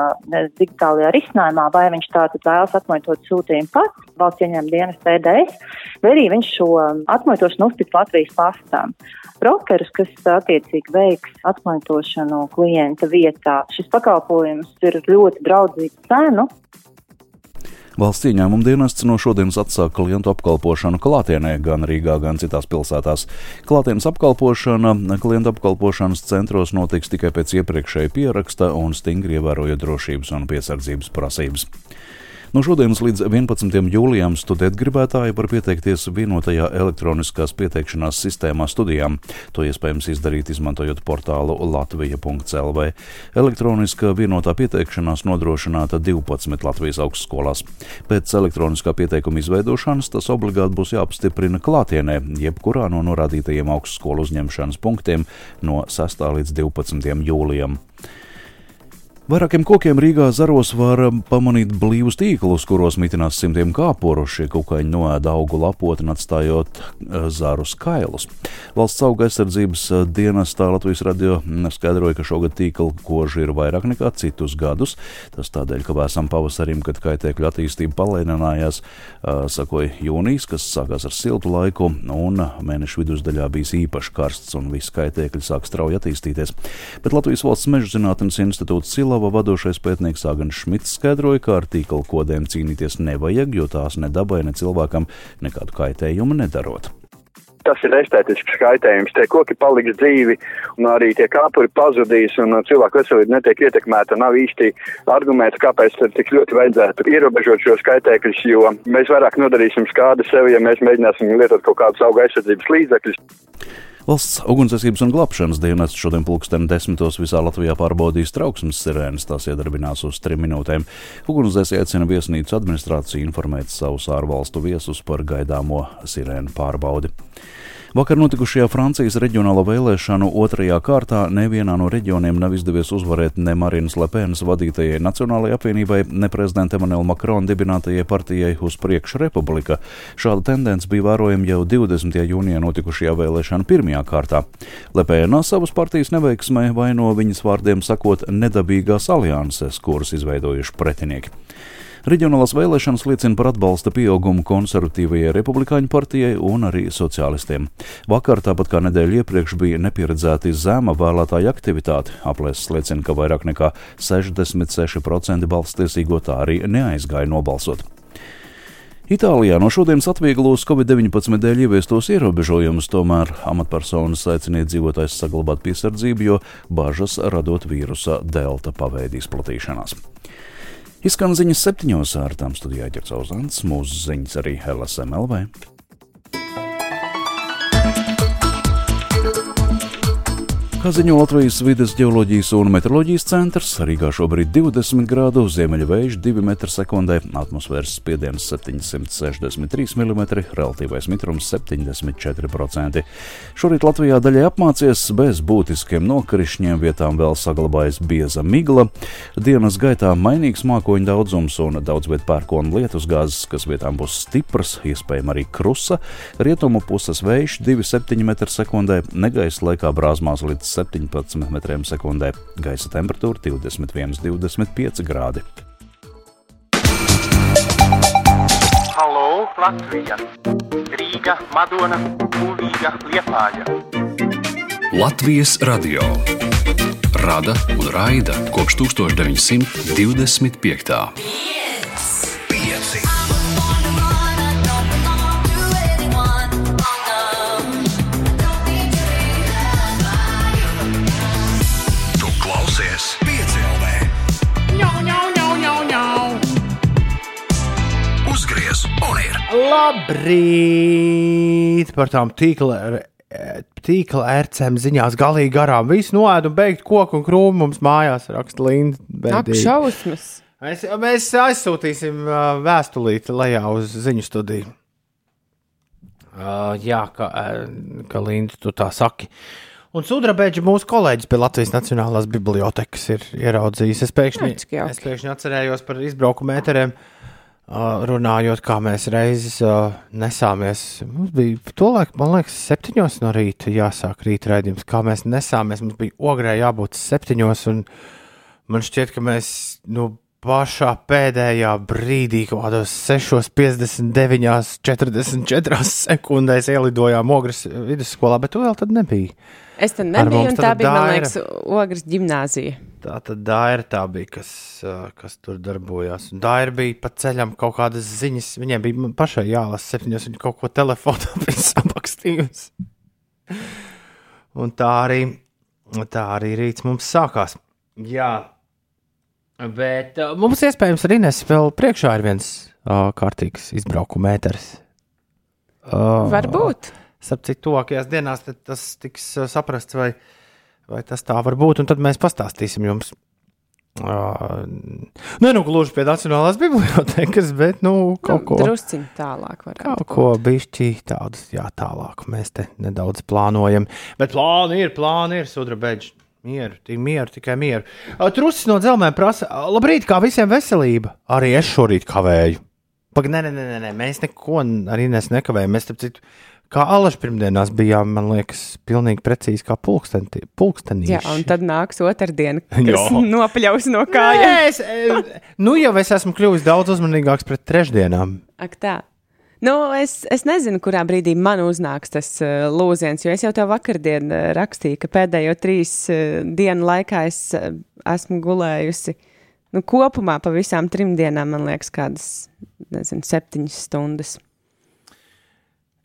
digitālajā risinājumā, vai viņš tātad vēlas atmuitot sūtījumu pats, valsts ieņēmuma dienas PDS, vai arī viņš šo atmuitošanu uztiks Latvijas pastām. Brokerus, kas attiecīgi veiks atmuitošanu klienta vietā, šis pakalpojums ir ļoti draudzīgs cenu, Valsts ieņēmuma dienests no šodienas atsāk klientu apkalpošanu klātienē gan Rīgā, gan citās pilsētās. Klātienes apkalpošana klientu apkalpošanas centros notiks tikai pēc iepriekšēja pieraksta un stingri ievērojot drošības un piesardzības prasības. No šodienas līdz 11. jūlijam studēt gribētāji var pieteikties vienotajā elektroniskās pieteikšanās sistēmā studijām. To iespējams izdarīt izmantojot portālu latvija.clv. Elektroniskā vienotā pieteikšanās nodrošināta 12 Latvijas augstskolās. Pēc elektroniskā pieteikuma izveidošanas tas obligāti būs jāapstiprina klātienē, jebkurā no norādītajiem augstskolu uzņemšanas punktiem no 6. līdz 12. jūlijam. Vairākiem kokiem Rīgā zaros var um, pamanīt blīvus tīklus, kuros mitinās simtiem kāporu. Šie kukaiņi noēda augu lapotni, atstājot uh, zarus kailus. Valsts auga aizsardzības uh, dienestā Latvijas radio mm, skaidroja, ka šogad tīkla koži ir vairāk nekā citus gadus. Tas tādēļ, ka vēsam pavasarim, kad kaitēkļu attīstība palēninājās, uh, sakoja jūnijas, kas sākās ar siltu laiku, un mēneša vidusdaļā bijis īpaši karsts, un visi kaitēkļi sāk strauji attīstīties. Bet Latvijas valsts meža zinātnes institūts Silava vadošais pētnieks Agants Šmits skaidroja, ka ar tīkla kodēm cīnīties nevajag, jo tās ne dabai, ne cilvēkam nekādu kaitējumu nedarot. Tas ir estētisks kaitējums. Tie koki paliks dzīvi, un arī tie kāpuri pazudīs, un cilvēku veselība netiek ietekmēta. Nav īsti arguments, kāpēc tik ļoti vajadzētu ierobežot šos kaitēkļus, jo mēs vairāk nodarīsim skādi sev, ja mēs mēģināsim lietot kaut kādus auga aizsardzības līdzekļus. Valsts ugunsdzēsības un glābšanas dienests šodien pulksten desmitos visā Latvijā pārbaudīs trauksmes sirēnas. Tās iedarbinās uz trim minūtēm. Ugunsdzēsēji aicina viesnīcu administrāciju informēt savus ārvalstu viesus par gaidāmo sirēnu pārbaudi. Vakar notikušajā Francijas reģionāla vēlēšanu otrajā kārtā nevienā no reģioniem nav izdevies uzvarēt ne Marinas Lepēnas vadītajai Nacionālajai apvienībai, ne prezidenta Emanuela Makrona dibinātajai partijai uz priekšu republika. Šāda tendence bija vērojama jau 20. jūnijā notikušajā vēlēšanu pirmajā kārtā. Lepēna savas partijas neveiksmē vaino viņas vārdiem sakot nedabīgās alianses, kuras izveidojuši pretinieki. Reģionālās vēlēšanas liecina par atbalsta pieaugumu konservatīvajai republikāņu partijai un arī sociālistiem. Vakar, tāpat kā nedēļa iepriekš, bija nepieredzēti zema vēlētāja aktivitāte. Aplēses liecina, ka vairāk nekā 66% balstiesīgo tā arī neaizgāja nobalsot. Itālijā no šodienas atvieglos Covid-19 dēļ ieviestos ierobežojumus, tomēr amatpersonas aicina iedzīvotājs saglabāt piesardzību, jo bažas radot vīrusa delta paveida izplatīšanās. Izskan ziņas septiņos ar tām studijā ķercaus Ants, mūsu ziņas arī LSMLV. Kā ziņo Latvijas vides geoloģijas un meteoroloģijas centrs, Rīgā šobrīd 20 grādu, ziemeļa vējš 2 m2, atmosfēras spiediens 763 mm, relatīvais mitrums 74%. Šorīt Latvijā daļai apmācies bez būtiskiem nokrišņiem, vietām vēl saglabājas bieza migla. Dienas gaitā mainīgs mākoņu daudzums un daudz viet pērkona lietus gāzes, kas vietām būs stipras, iespējams arī krusa. Rietumu puses vējš 2,7 m2, negaisa laikā brāzmās līdz 17 m2, gaisa temperatūra 21,25 grādi. Halo, Latvija! Rīga, Madona, Kulīga, Liepāja! Latvijas radio rada un raida kopš 1925. Pieci. Labrīt! Par tām tīkla, tīkla ērcēm ziņās galīgi garām. Viss noēda un beigt koku un krūmu mums mājās, raksta Linda. Ak, šausmas! Mēs, mēs aizsūtīsim vēstulīti lejā uz ziņu studiju. Uh, jā, ka, ka Linda, tu tā saki. Un Sudrabeģis, mūsu kolēģis pie Latvijas Nacionālās Bibliotēkas, ir ieraudzījis. Es pēkšņi, jauki. es pēkšņi atcerējos par izbraukumu metriem, uh, runājot, kā mēs reizes uh, nesāmies. Mums bija tolaik, man liekas, septiņos no rīta jāsāk rīta raidījums. Kā mēs nesāmies, mums bija ogrē jābūt septiņos, un man šķiet, ka mēs nu, pašā pēdējā brīdī, kaut kādos 6,59, 44 sekundēs ielidojām Ogres vidusskolā, bet tu vēl tad nebija. Es Ar nebiju, un tā tad bija, man Daira. liekas, Ogres gimnāzija. Tā tad tā bija, kas, kas tur darbojās. Daira bija pa ceļam kaut kādas ziņas. Viņai bija pašai jālasa septiņos, viņa kaut ko telefonā bija samakstījusi. Un tā arī, tā arī rīts mums sākās. Jā, bet mums iespējams arī nes vēl priekšā ir viens uh, kārtīgs izbraukuma mēters. Uh, Varbūt. Starp citu, tuvākajās dienās tas tiks saprasts, vai, vai tas tā var būt. Un tad mēs pastāstīsim jums. Uh, ne nu gluži pie Nacionālās bibliotekas, bet nu, kaut Nu, ko Drusciņ tālāk Kaut ko bišķi tādus, jā, tālāk mēs te nedaudz plānojam. Bet plāni ir, plāni ir, sudrabeģi. Mieru, tik mieru, tikai mieru. Trusis no dzelzmēm prasa, labrīt, kā visiem veselība. Arī es šorīt kavēju. Pagaid, nē, nē, nē, nē, nē, mēs neko arī nes nekavējam. Mēs, citu, kā alaši pirmdienās bijām, man liekas, pilnīgi precīzi kā pulksteni, pulkstenī. Jā, un tad nāks otrdiena, kas nopļaus no kājām. Nē, es, e, nu jau es esmu kļuvis daudz uzmanīgāks pret trešdienām. Ak, tā. Nu, es, es nezinu, kurā brīdī man uznāks tas uh, lūziens, jo es jau tev vakardien uh, rakstīju, ka pēdējo trīs uh, dienu laikā es uh, esmu gulējusi. Nu, kopumā pa visām trim dienām, man liekas, kādas nezinu, septiņas stundas.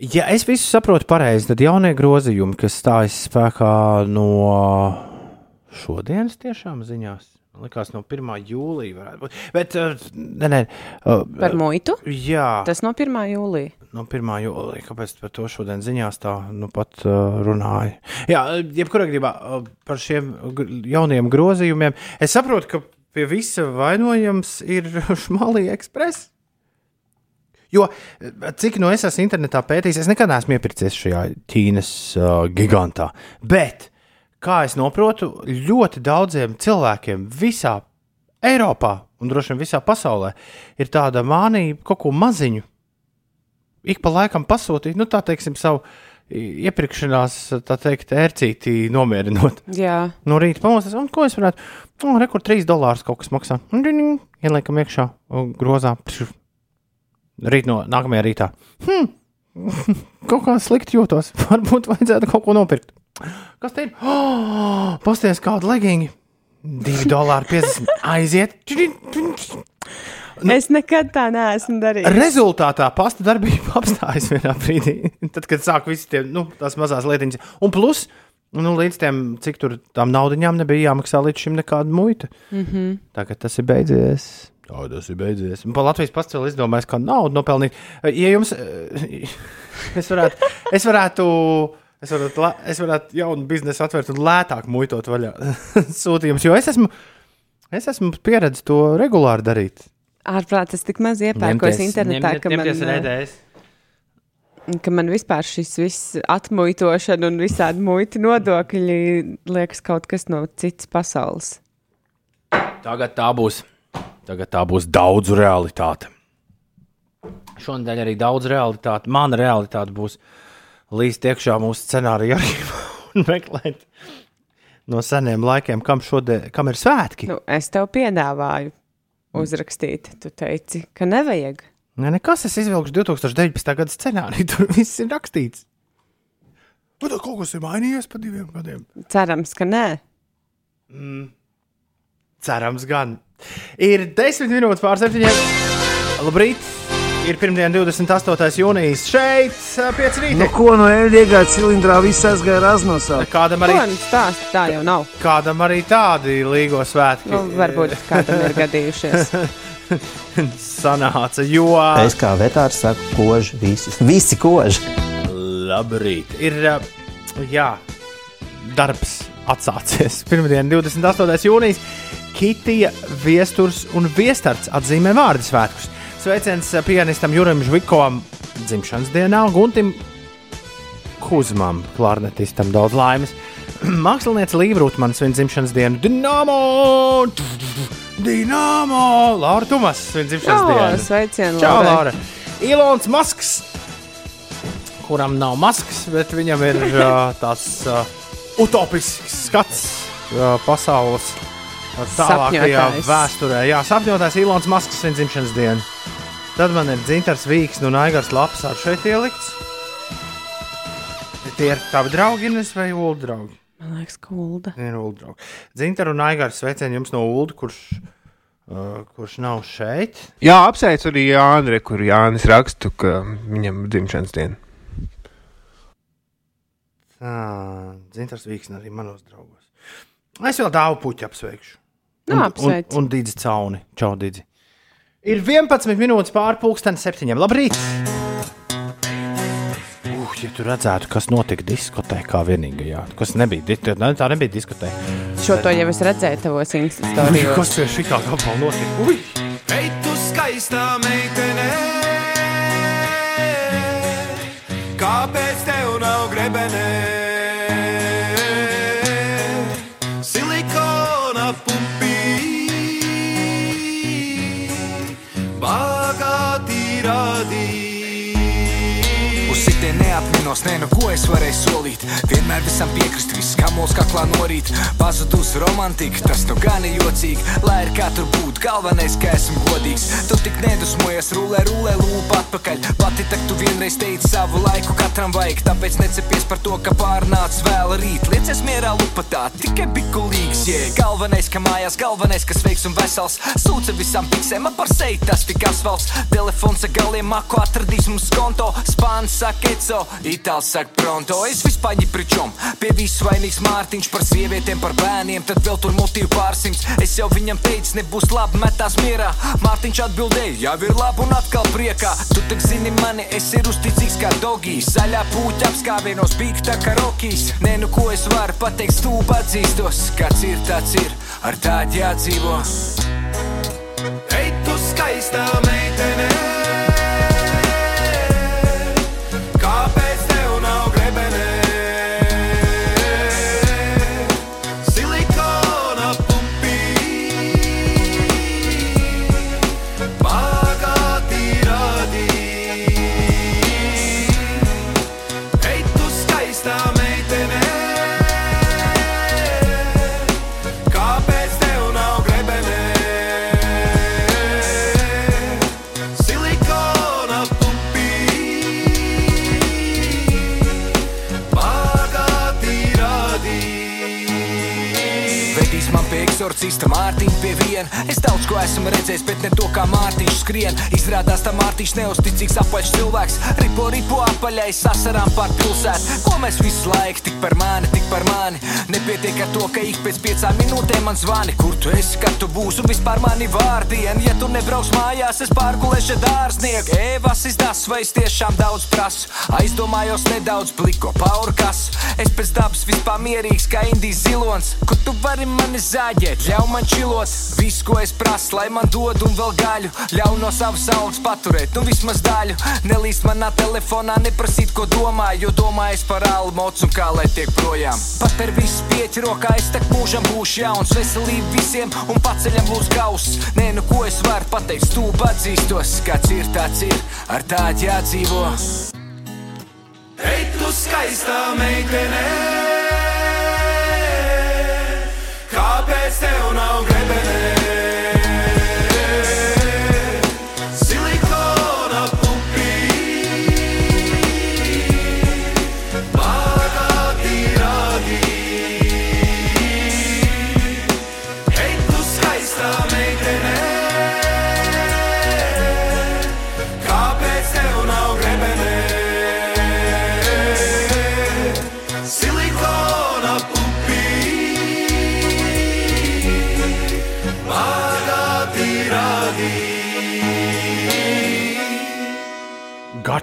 Ja es visu saprotu pareizi, tad jaunie grozījumi, kas stājas spēkā no šodienas tiešām ziņās. Man liekas, no 1. jūlija varētu būt. Bet, uh, nē, nē, uh, Par muitu? Jā, Tas no 1. jūlija. no 1. jūlija. Kāpēc par to šodien ziņās tā nu pat uh, runāja? Jā, jebkurā gadījumā par šiem jauniem grozījumiem. Es saprotu, ka pie visa vainojams ir Šmalī ekspress. Jo, cik no es esmu internetā pētījis, es nekad neesmu iepircies šajā Ķīnas uh, gigantā. Bet, kā es saprotu, ļoti daudziem cilvēkiem visā Eiropā un droši vien visā pasaulē ir tāda mānija kaut ko maziņu. Ik pa laikam pasūtīt, nu tā teiksim, savu iepirkšanās, tā teikt, ērcītī nomierinot. Jā, No rīta pamostas, un ko es varētu? Nu, rekur 3 dolārus kaut kas maksā. Ieliekam iekšā, grozā. Pšu. Rīt no nākamajā rītā. Hm. kaut kā slikti jūtos. Varbūt vajadzētu kaut ko nopirkt. Kas te ir? Oh, Pasties kādu legingi. 2 dolāri 50. Aiziet. Nu, es nekad tā neesmu darījis. Rezultātā pasta darbība apstājas vienā brīdī. Tad, kad sāk visi tie nu, tās mazās lietiņas. Un plus, nu, līdz tam, cik tur tām naudiņām nebija jāmaksā līdz šim nekāda muita. Mm -hmm. Tagad tas ir beidzies. Tā tas ir beidzies. Un pa Latvijas pastāvā izdomājis, kā naudu nopelnīt. Ja jums, eh, es varētu, es varētu, es varētu, es varētu jaunu biznesu atvērt un lētāk muitot vaļā sūtījumus, jo es esmu, es esmu pieredzējis to regulāri darīt. Ārprāt, es tik maz iepērkos internetā, ņemties- ka man, ar eh, EDS. ka man vispār šis viss atmuitošana un visādi muiti nodokļi liekas kaut kas no citas pasaules. Tagad tā būs. Tagad tā būs daudz realitāte. Šonadēļ arī daudz realitāte. Mana realitāte būs līdz iekšā mūsu scenārija arhīvā un meklēt no seniem laikiem, kam, šodien, kam ir svētki. Nu, es tev piedāvāju uzrakstīt. Tu teici, ka nevajag. Nē, nekas, es izvilkšu 2019. gada scenāriju. Tur viss ir rakstīts. Tā kaut kas ir mainījies pa diviem gadiem? Cerams, ka nē. Mm. Cerams, gan. Ir 10 minūtes pār 7. Labrīt! Ir pirmdiena, 28. jūnijas šeit, 5 rītā. Nu, ko no ēdienas cilindrā viss aizgāja raznosā? Kādam arī, nu stāsti, tā jau nav. kādam arī tādi līgo svētki Nu, varbūt kādam ir gadījušies. sanāca, jo. Es kā vetārs saku, koži, visi, visi koži. Labrīt! Ir jā, darbs atsācies. Pirmdiena, 28. jūnijas. Kitija, viesturs un viestarts atzīmē vārdu svētkus. Sveiciens pianistam Jurim Žvikovam dzimšanas dienā, Guntim Kuzmam, klarnetistam daudz laimes. Mākslinieci Līvrūtmans svin dzimšanas dienu. Dināmo! Dināmo! Laura Tumas svin dzimšanas O, dienu. sveicienu, Čau. Laura! Ilons Masks, kuram nav maskas, bet viņam ir uh, tāds uh, utopisks skats uh, pasaules tālākajā vēsturē. Jā, sapņotājs Ilons Masks svin dzimšanas dienu. Tad man ir dzintars Vīks un Aigars Laps ar šeit ielikts. Tie ir tavi draugi, Ines, vai ulu draugi? Man liekas, kulda. Ir ulu draugi. Dzintar un Aigars sveicieni jums no ulu, kurš, uh, kurš nav šeit. Jā, apsveicu arī Jānu, re, kur Jānis rakstu, ka viņam ir dzimšanas diena. Tā, Dzintars Vīks arī manos draugos. Es vēl dāvu puķu apsveikšu. Nu, Un, un, un Dīdzi Cauni. Čau, Dīdzi. Ir 11 minūtes pusdienas septiņiem. Labrīt! Uh, ja tu redzētu, kas notika diskotēkā vienīgajā, kas nebija, tā ne- tā nebija diskotēka. Šo to jau es redzēju tavos Instastorijos. Kas pie šī kā gabala notika? Ui! Ej, tu skaistā meitene, kāpēc tev nav grebenē? Brīnos, nē, nu ko es varēju solīt. Vienmēr visam piekrist, viss kamols kaklā norīt. Pazudus romantika, tas nu gan ir jocīgi. Lai ir kā tur būt, galvenais, ka esmu godīgs. Tu tik nedusmojies, rulē, rulē, lūpa atpakaļ. Pati tak tu vienreiz teici savu laiku, katram vajag. Tāpēc necepies par to, ka pārnāc vēl rīt. Liecies mierā lupatā, tikai bikulīgs, jē. Galvenais, ka mājās, galvenais, ka sveiks un vesels. Sūca visam piksēm, par seju tas tik asfalts. Telefons ar galiem mako atradīs mums konto. Spāns saka eco, itāls saka pronto. Es vispār ņipričom, pie visu vainīgs Mārtiņš par sievietēm, par bērniem. Tad vēl tur motīvu pārsimts. Es jau viņam teicu, nebūs labi metās mierā. Mārtiņš atbildēja, jau ir labi un atkal priekā. Tu tak zini mani, es ir uzticīgs kā dogijs. Zaļā pūķa apskāvienos, bīk tā kā rokīs. Nē, nu ko es varu pateikt, stūpa atzīstos. Kāds ir, tāds ir, ar tādu jādzīvo. Ej, tu skaistā meitene! Krista Mārtiņa. Pie viena. Es daudz ko esmu redzējis, bet ne to, kā Mārtiņš skrien. Izrādās, tā Mārtiņš neusticīgs apaļš cilvēks. Ripo, ripo apaļais sasarām pār pilsētu. Ko mēs visu laiku tik par mani, tik par mani? Nepietiek ar to, ka ik pēc piecām minūtēm man zvani. Kur tu esi, kad tu būsi un vispār mani vārdien? Ja tu nebrauks mājās, es pārgulēšu dārznieku. Evas izdās, vai es tiešām daudz prasu? Aizdomājos nedaudz bliko paurkas. Es pēc dabas vispār mierīgs kā Indijas zilons. Kur tu vari mani zāģēt, ļauj man čilot. Viss, ko es prasu, lai man dod un vēl gaļu. Ļauj no savas algas paturēt, nu vismaz daļu. Nelīst manā telefonā, neprasīt, ko domāju, jo domāju par almocu un kā lai tiek projām. Pat ar visu pieķi rokā es tak mūžam būšu jauns. Veselību visiem un paceļam lūdzu gauss. Nē, nu ko es varu pateikt, stūp atzīstos. Kāds ir, tāds ir, ar tādu jādzīvo. Ej, tu skaistā meitene! Kape se ona ogrebe.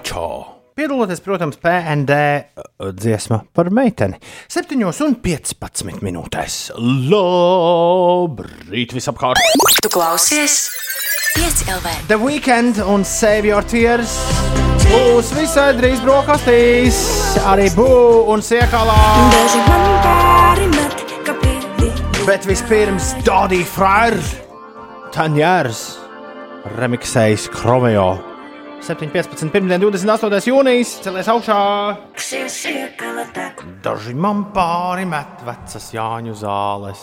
Gačo. Piedaloties, protams, PND dziesma par meiteni. 7,15 minūtēs. Labrīt, visapkārt! Tu klausies 5 LV. The Weekend un Save Your Tears būs visai drīz brokastīs. Arī būs un siekalā. Daži man pāri met, ka pili. Bet vispirms Dodija Frāra Tanjērs remiksējis Kromeo. 7.15. pirmdien, 28. jūnijas, celies augšā. Daži man pāri met vecas Jāņu zāles.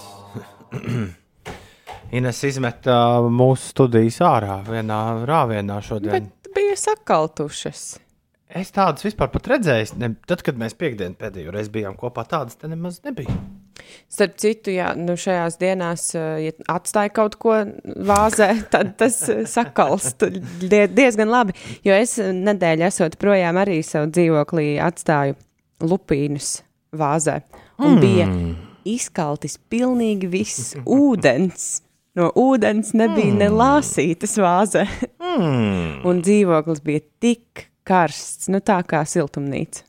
Ines izmeta mūsu studijas ārā vienā rāvienā šodien. Bet bija sakaltušas. Es tādas vispār pat redzēju. Ne, tad, kad mēs piekdienu pēdējo reizi bijām kopā, tādas te nemaz nebija. Starp citu, jā, nu šajās dienās, eh, ja atstāja kaut ko vāzē, tad tas eh, sakals die, diezgan labi. Jo es nedēļu esot projām arī savu dzīvoklī atstāju lupīnus vāzē. Un Mm. bija izkaltis pilnīgi viss ūdens. No ūdens nebija mm. ne lāsītas vāzē. Mm. Un dzīvoklis bija tik karsts, nu tā kā siltumnīca.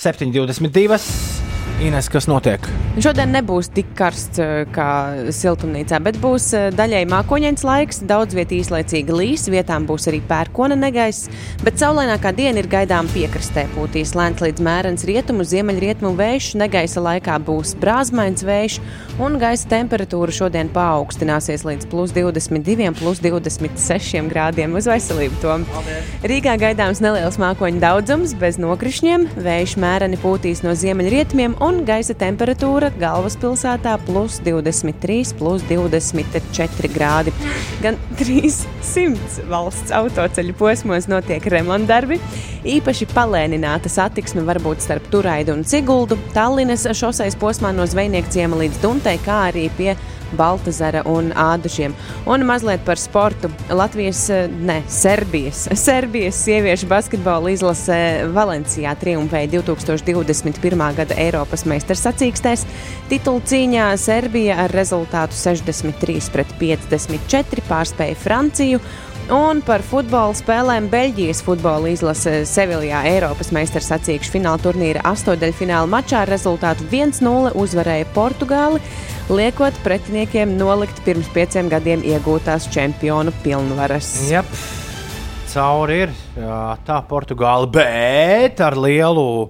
7,22. Ines, kas notiek? Šodien nebūs tik karsts eh, kā siltumnīcā, bet būs eh, daļai mākoņains laiks, daudz vietā īslaicīgi līs, vietām būs arī pērkona negaiss, bet saulainākā diena ir gaidām piekrastē. Pūtīs lēns līdz mērens rietumu, ziemeļrietumu vējš, negaisa laikā būs brāzmains vējš, un gaisa temperatūra šodien paaugstināsies līdz plus 22, plus 26 grādiem uz veselību. Tom. Rīgā gaidāms neliels mākoņu daudzums, bez nokrišņiem, vējš mēreni pūtīs no ziemeļrietumiem un gaisa temperatūra galvaspilsētā plus 23, plus 24 grādi. Gan 300 valsts autoceļu posmos notiek remontdarbi. Īpaši palēnināta satiksme var būt starp Turaidu un Ciguldu, Tallinas šoseis posmā no Zvejnieka ciema līdz Duntei, kā arī pie Baltazara un Ādušiem. Un mazliet par sportu. Latvijas, eh, ne, Serbijas. Serbijas sieviešu basketbola izlase Valencijā triumfēja 2021. gada Eiropas meistars sacīkstēs. Titulu cīņā Serbija ar rezultātu 63 pret 54 pārspēja Franciju. Un par futbola spēlēm Beļģijas futbola izlase Seviljā Eiropas meistars sacīkšu fināla turnīra astotdaļfināla mačā ar rezultātu 1-0 uzvarēja Portugāli, liekot pretiniekiem nolikt pirms pieciem gadiem iegūtās čempionu pilnvaras. Jep. Cauri ir jā, tā Portugāla, bet ar lielu,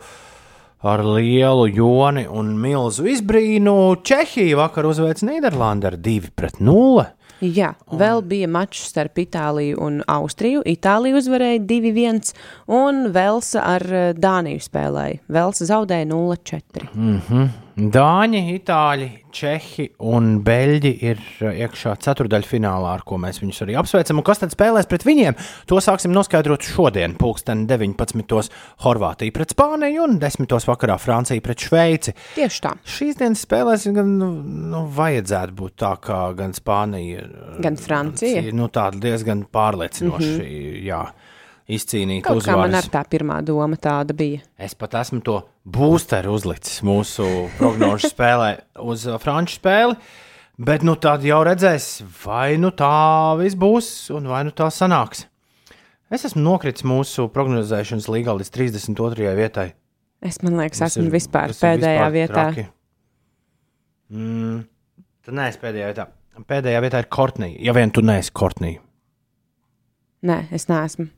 ar lielu joni un milzu izbrīnu Čehija vakar uzveic Nīderlandi ar 2 pret 0. Jā, vēl bija mačs starp Itāliju un Austriju. Itālija uzvarēja 2-1, un Velsa ar eh, Dāniju spēlēja. Velsa zaudēja 0-4. Mm -hmm. Dāņi, Itāļi, Čehi un Beļģi ir uh, iekšā ceturdaļfinālā, ar ko mēs viņus arī apsveicam. Un kas tad spēlēs pret viņiem? To sāksim noskaidrot šodien, pulksten 19. Horvātija pret Spāniju un 10. vakarā Francija pret Šveici. Tieši tā. Šīs dienas spēlēs gan nu, nu, vajadzētu būt tā, kā gan Spānija, Gan Francija. nu, tāda diezgan pārliecinoša. Mm -hmm. Jā. Izcīnīt Kaut kā man uzvaras. ar tā pirmā doma tāda bija. Es pat esmu to boosteru uzlicis mūsu prognožu spēlē uz uh, franču spēli. Bet nu tad jau redzēs, vai nu tā viss būs, un vai nu tā sanāks. Es esmu nokritis mūsu prognozēšanas līgā līdz 32. vietai. Es liekas, Tas esmu ir- vispār ir pēdējā vispār vietā. traki. Mm, tad nē, es pēdējā vietā. Pēdējā vietā ir Kortnija. Ja vien tu neesi Kortnija. Nē, es neesmu.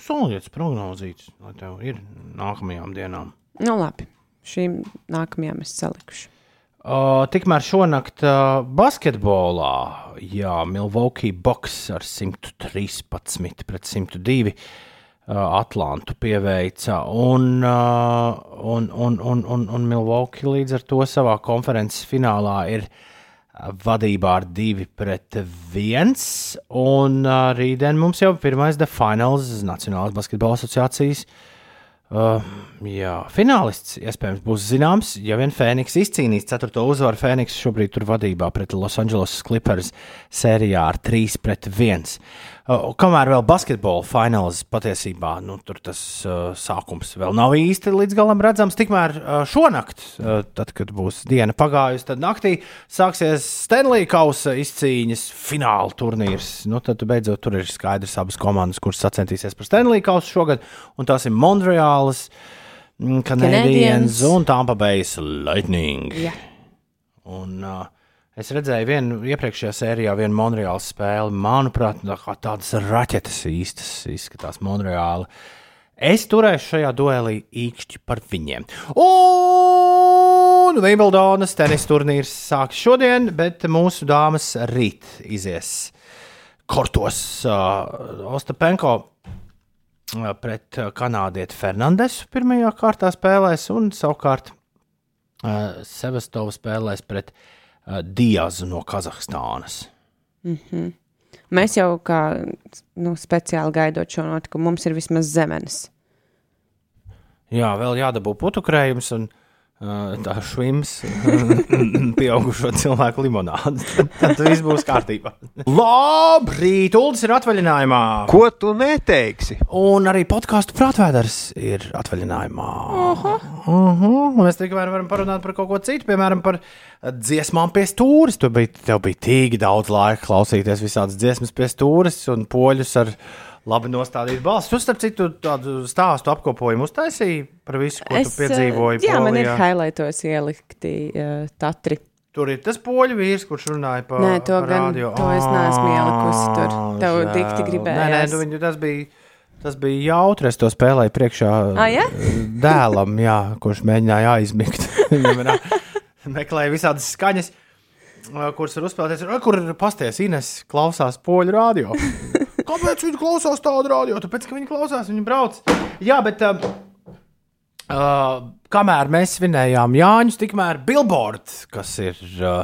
Solīts prognozīts, lai tev ir nākamajām dienām. Nu, labi. Šīm nākamajām es salikušu. Uh, tikmēr šonakt uh, basketbolā, jā, Milwaukee Bucks ar 113 pret 102 uh, Atlantu pieveica. Un, uh, un, un, un, un, un Milwaukee līdz ar to savā konferences finālā ir uh, vadībā ar 2 pret 1. Un uh, rītdien mums jau pirmais The Finals Nacionālās basketbola asociācijas. Uh, jā, finālists iespējams būs zināms, ja vien Fēniks izcīnīs 4. uzvaru. Fēniks šobrīd tur vadībā pret Los Angeles Clippers sērijā ar 3 pret 1. Uh, kamēr vēl basketbola fināls patiesībā nu, tur tas uh, sākums vēl nav īsti līdz galam redzams, tikmēr uh, šonakt, uh, tad, kad būs diena pagājusi, tad naktī sāksies Stanley Kausa izcīņas fināla turnīrs. Nu, tad beidzot tur ir skaidrs abas komandas, kuras sacensties par Stanley Kausu šogad, un tās ir Montreālas. mm, Canadiens un Tampa Bay Lightning. Jā. Un, uh, es redzēju vienu iepriekšējā sērijā, vienu Monreāla spēli. Manuprāt, tādas raķetes īstas izskatās Monreāla. Es turēšu šajā duelī īkšķi par viņiem. Un Wimbledonas tenis turnīrs sāks šodien, bet mūsu dāmas rīt izies kortos. Uh, Ostapenko uh, pret uh, kanādieti Fernandesu pirmajā kārtā spēlēs, un savukārt uh, Sevastova spēlēs pret uh, Diazu no Kazahstānas. Mm -hmm. Mēs jau kā nu, speciāli gaidot šo notikumu, mums ir vismaz zemenes. Jā, vēl jādabū putukrējums un tā švims pieaugušo cilvēku limonāde. Tad viss būs kārtībā. Labrīt, Uldis ir atvaļinājumā. Ko tu neteiksi? Un arī podkāstu prātvēders ir atvaļinājumā. Aha. Uh -huh. Mēs tikmēr varam parunāt par kaut ko citu, piemēram, par dziesmām pie stūres. Tev bija, tev bija tik daudz laika klausīties visādas dziesmas pie stūres un poļus ar labi nostādīt balsis. Tu, starp citu, tādu stāstu apkopojumu uztaisīji par visu, ko tu eh, piedzīvoji. Jā, man ir Polijā. highlightos ielikti uh, tatri. Tur ir tas poļu vīrs, kurš runāja par Nē, to gan- radio. to es neesmu ielikusi tur. Tev žēl. dikti gribējās. Nē, nē, nu, viņu, tas bija. Tas bija jautri, es to spēlēju priekšā Ah, ja? dēlam, jā, kurš mēģināja aizmigt. Meklēja visādas skaņas, kuras var uzspēlēties. Kur pasties Ines klausās poļu radio? Kāpēc viņi klausās tādu radio? Tāpēc, ka viņi klausās, viņi brauc. Jā, bet uh, uh, kamēr mēs svinējām Jāņus, tikmēr Billboard, kas ir uh,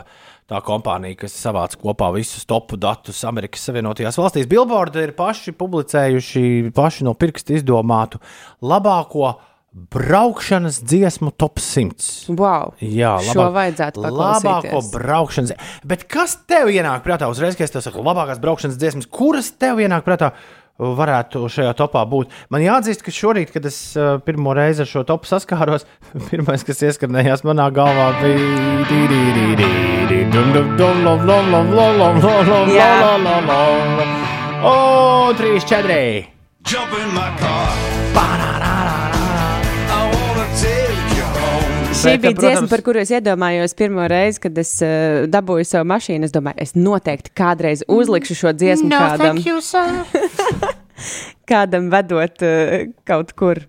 tā kompānija, kas savāc kopā visus topu datus Amerikas Savienotajās valstīs, Billboard ir paši publicējuši paši no pirksta izdomātu labāko braukšanas dziesmu top 100. Wow. Jā, Šo vajadzētu labāko paklausīties. braukšanas. Bet kas tev ienāk prātā uzreiz, kad es tev saku, labākās braukšanas dziesmas, kuras tev ienāk prātā? Varētu šajā topā būt. Man jāatzīst, ka šorīt, kad es uh, pirmo reizi ar šo topu saskāros, pirmais, kas ieskanējās manā galvā, bija dī, dī, dī, dī, dī, dum, dum, dum, Šī Bet, bija protams- dziesma, par kuru es iedomājos pirmo reizi, kad es uh, dabūju savu mašīnu. Es domāju, es noteikti kādreiz uzlikšu šo dziesmu No, kādam, you, kādam vedot uh, kaut kur.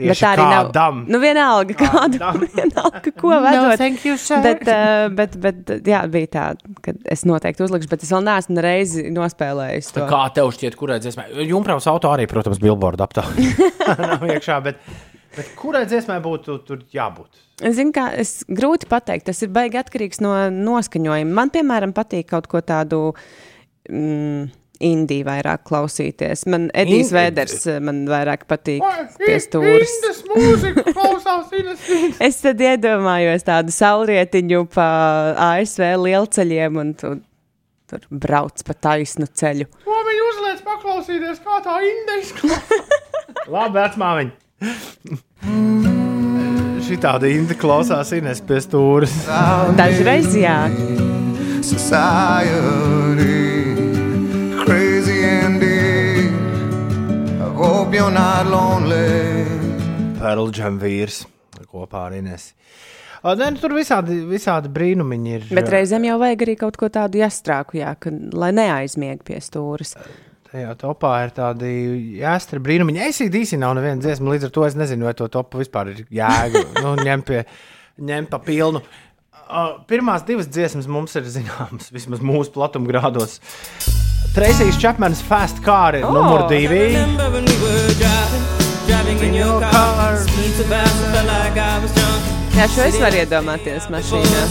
Tieši Bet tā arī kādam. nav. Nu, vienalga, kādu, vienalga ko No, vedot. thank you, sir. Bet, uh, bet, bet, jā, bija tā, ka es noteikti uzlikšu, bet es vēl neesmu reizi nospēlējis to. Kā tev šķiet, kurai dziesmai? Junkrāns auto arī, protams, billboard aptāvā. Nav iekšā, bet, bet kurai dziesmai būtu tur jābūt? Zinu, kā es grūti pateikt, tas ir baigi atkarīgs no noskaņojuma. Man, piemēram, patīk kaut ko tādu. Mm, Indiju vairāk klausīties. Man Edijs Vēders eh, man vairāk patīk pie stūres. mūzika klausās Ines. Es tad iedomājos tādu saulrietiņu pa ASV lielceļiem un tu, tur brauc pa taisnu ceļu. Ko viņi uzliek paklausīties, kā tā indijas Labi, vecmāmiņa. Šī tāda indi klausās Ines pie stūres. Dažreiz jā. Society, crazy indeed. I hope you're not lonely. Pearl Jam vīrs kopā ar Ines. O, Nē, nu, tur visādi, visādi brīnumiņi ir. Bet reizēm jau vajag arī kaut ko tādu jāstrāku, jā, ka, lai neaizmieg pie stūres. Tajā topā ir tādi jāstra. Es īstenībā nav neviena dziesma, līdz ar to es nezinu, vai to topu vispār ir jēga. nu, ņem, pie, ņem pa pilnu. Uh, pirmās divas dziesmas mums ir zināmas, vismaz mūsu platumgrādos. Treisijas Čepmanas Fast Car ir oh. numur divi. Jā, šo es varu iedomāties mašīnā.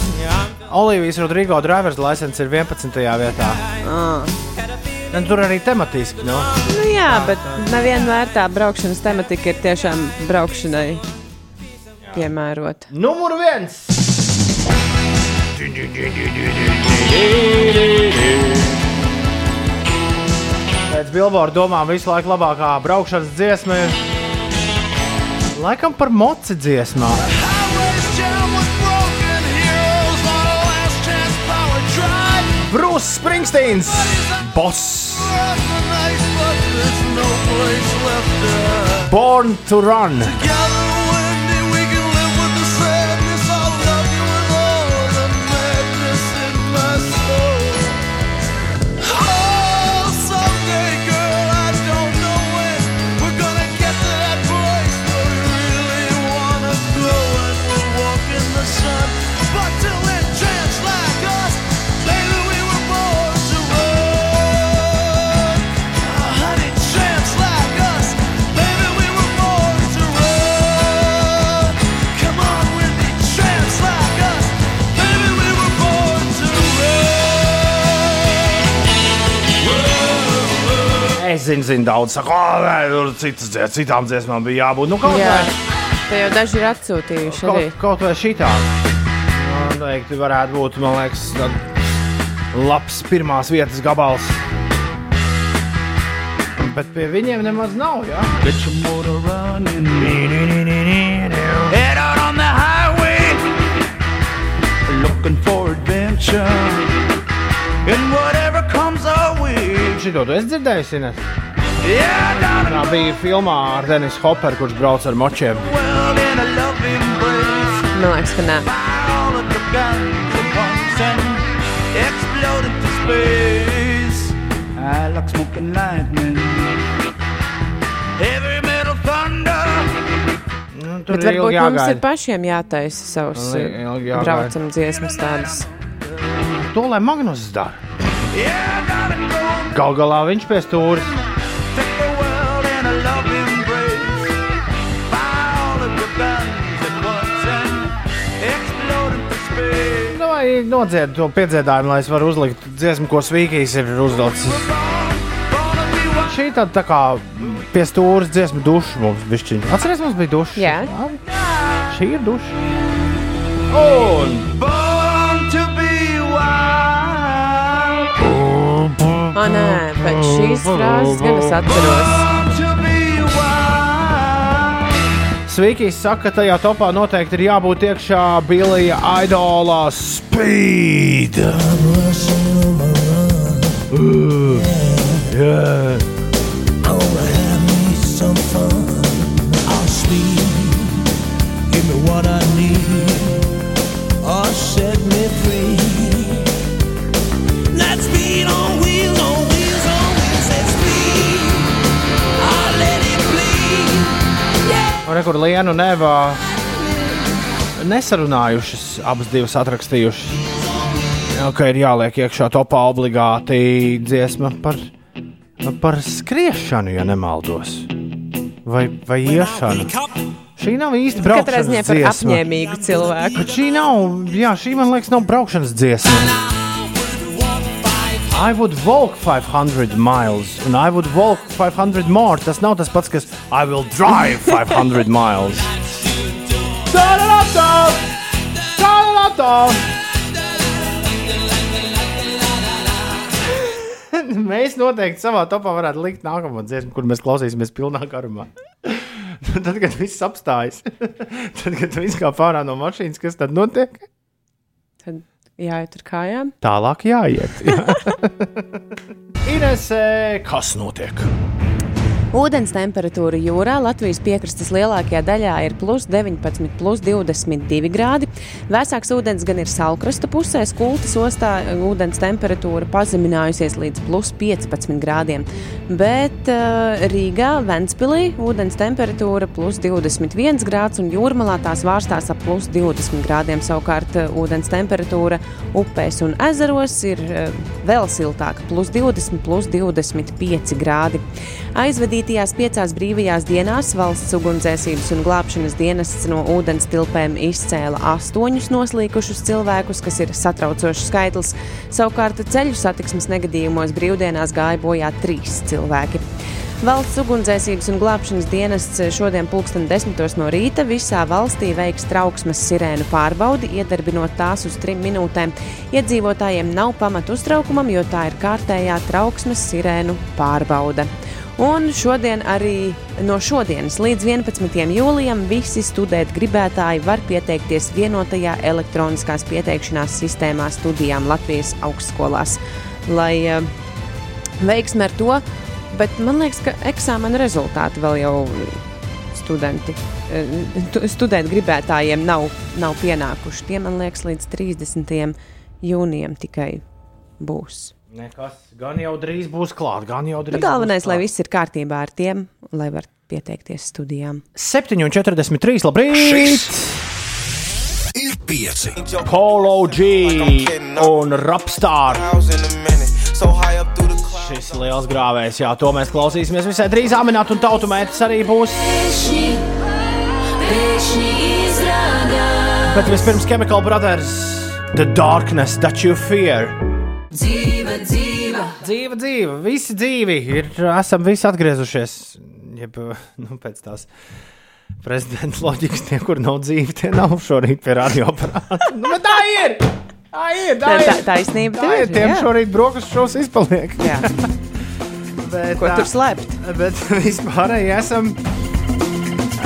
Olivijas Rodrigo drivers license ir 11. vietā. Oh. Un tur arī tematiski. Nu. Nu, jā, bet nevienmēr tā braukšanas tematika ir tiešām braukšanai piemērota. Numur viens! Pēc Billboard domām visu laiku labākā braukšanas dziesma ir laikam par moci dziesmām. Brūss Springsteins, boss, Born to Run. Es zinu, zinu daudz, saka, oh, nē, tur citas, citām dziesmām bija jābūt. Nu, kaut Jā, vai, te jau daži ir atsūtījuši arī. kaut, kaut vai šitā. Noteikti varētu būt, man liekas, labs pirmās vietas gabals. Bet pie viņiem nemaz nav, jā. Get your motor running. Head out on the highway. Looking for adventure. And whatever comes way. Šito tu esi dzirdējis, Ines? Tā bija filmā ar Denisu Hopperu, kurš brauc ar močiem. Man liekas, ka nē. Explode into space. I like smoking lightning. Heavy metal thunder. Tur Bet varbūt mums ir pašiem jātaisa ilgi jāgaida. braucam dziesmas tādas. To lai Magnus dara. Gal galā viņš pie stūres. Nu, nodzied to piedziedājumu, lai es varu uzlikt dziesmu, ko Svīkīs ir uzlicis. Šī tāda tā kā pie stūres dziesma duša mums bišķiņa. Atceries, mums bija duša. Jā. Šī ir duša. Un Born O, nē, pēc šīs frāzes gan es atceros. Be wild. Svīkīs saka, ka tajā topā noteikti ir jābūt iekšā Bilija Idolā Speed. Uh, yeah. Some fun. I'll speed. Give me what I need. Or set me free. Un rekur Lienu un Eva nesarunājušas, abas divas atrakstījušas. Ka ir jāliek iekšā topā obligāti dziesma par, par skriešanu, ja nemaldos. Vai, vai iešanu. Šī nav īsti Katrā braukšanas ziņā par dziesma. apņēmīgu cilvēku. Bet šī nav, jā, šī man liekas, nav braukšanas dziesma. I would walk 500 miles, un I would walk 500 more. Tas nav tas pats, kas I will drive 500 miles. Tā-da-da-da! Tā-da-da-da! Mēs noteikti savā topā varētu likt nākamo dziesmu, kur mēs klausīsimies pilnā garumā. tad, kad viss apstājas, tad, kad viss kā pārā no mašīnas, kas tad notiek? Jāiet ar kājām. Tālāk jāiet. Jā. Ines, kas notiek? Ūdens temperatūra jūrā Latvijas piekrastes lielākajā daļā ir plus 19, plus 22 grādi. Vēsāks ūdens gan ir salkrasta pusē, Kultas ostā ūdens temperatūra pazeminājusies līdz plus 15 grādiem. Bet uh, Rīgā, Ventspilī ūdens temperatūra plus 21 grāds un jūrmalā tās vārstās ap plus 20 grādiem. Savukārt uh, ūdens temperatūra upēs un ezeros ir uh, vēl siltāka, plus 20, plus 25 grādi. Aizvadītajās piecās brīvajās dienās valsts ugunsdzēsības un glābšanas dienests no ūdens tilpēm izcēla astoņus noslīkušus cilvēkus, kas ir satraucošs skaitlis. Savukārt ceļu satiksmes negadījumos brīvdienās gāja bojā trīs cilvēki. Valsts ugunsdzēsības un glābšanas dienests šodien pulksten desmitos no rīta visā valstī veiks trauksmes sirēnu pārbaudi, iedarbinot tās uz trim minūtēm. Iedzīvotājiem nav pamatu uztraukumam, jo tā ir kārtējā trauksmes sirēnu pārbauda. Un šodien arī no šodienas līdz 11. jūlijam visi studēt gribētāji var pieteikties vienotajā elektroniskās pieteikšanās sistēmā studijām Latvijas augstskolās. Lai uh, veiksmi ar to, bet man liekas, ka eksāmena rezultāti vēl jau studenti, eh, tu- studēt gribētājiem nav, nav pienākuši. Tie man liekas līdz 30. jūnijam tikai būs. Nekas, gan jau drīz būs klāt, gan jau drīz. Nu, galvenais, lai viss ir kārtībā ar tiem, lai var pieteikties studijām. 7,43. Labrīt! Ir pieci. Polo G un Rapstar. Šis liels grāvējs, jā, to mēs klausīsimies visai drīz. Aminēt un tautu mērķis arī būs. Bet vispirms Chemical Brothers, The Darkness That You Fear. Dzīve, Dzīve, dzīve, visi dzīvi ir, esam visi atgriezušies. Jeb, nu, pēc tās prezidenta loģikas, tie, kur nav dzīvi, tie nav šorīt pie radioaparāta. Nu, tā ir! Tā ir! Tā Tā- ir! tā- taisnība tā ir! Tiem jā. šorīt brokastu šovs izpaliek. Bet, Ko tā- tur slēpt? Bet vispārēji esam.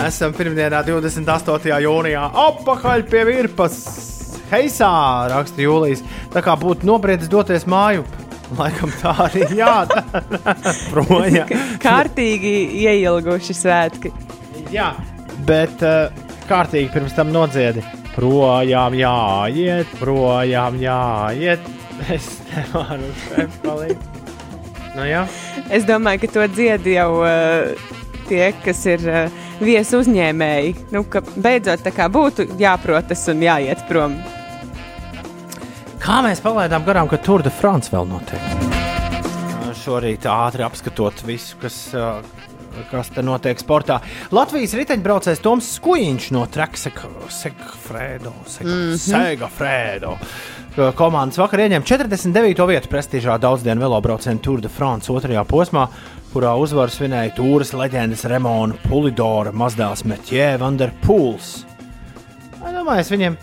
Esam pirmdienā, 28. jūnijā, apakaļ pie virpas. Heisā raksta Jūlijas. Tā kā būtu nobriedis doties māju Laikam tā arī jādara. Projām. Kārtīgi ieilguši svētki. Jā, bet uh, kārtīgi pirms tam nodziedi. Projām jāiet, projām jāiet. Es nevaru palikt. Nu, jā. Es domāju, ka to dzied jau uh, tie, kas ir uh, viesu uzņēmēji. Nu, ka beidzot tā kā būtu jāprotas un jāiet prom. Kā mēs palaidām garām, ka Tour de France vēl notiek? Šorīt ātri apskatot visu, kas, ā, kas te notiek sportā. Latvijas riteņbraucējs Toms Skujiņš no Treksekfredo, Mhm. Segafredo. Komandas vakar ieņem 49. vietu prestižā daudzdienu velobraucienu Tour de France otrajā posmā, kurā uzvaru svinēja tūras leģendas Remona Pulidora mazdēls Metjē Vanderpūls. Domāju, viņiem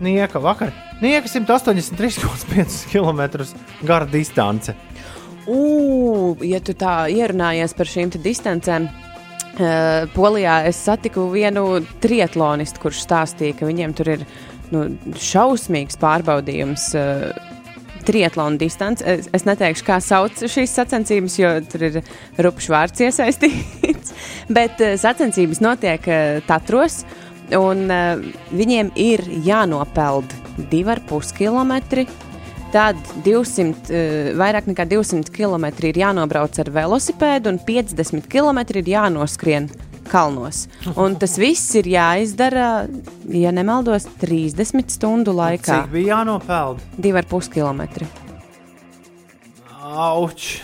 nieka vakar. Nieka 183,5 km gara distance. Ugh, ja tu tā ierunājies par šīm distancēm. Uh, Polijā es satiku vienu triatlonistu, kurš stāstīja, ka viņiem tur ir nu, šausmīgs pārbaudījums. Uh, Triatlona distance. Es, es neteikšu, kā sauc šīs sacensības, jo tur ir rupšs vārds iesaistīts. Bet uh, sacensības notiek uh, Tatros, un uh, viņiem ir jānopeld 2,5 km. Tad 200, uh, vairāk nekā 200 km ir jānobrauc ar velosipēdu, un 50 km ir jānoskrien kalnos. Un tas viss ir jāizdara, ja nemaldos, 30 stundu laikā. Cik bija jānopeld? 2,5 km. Auč!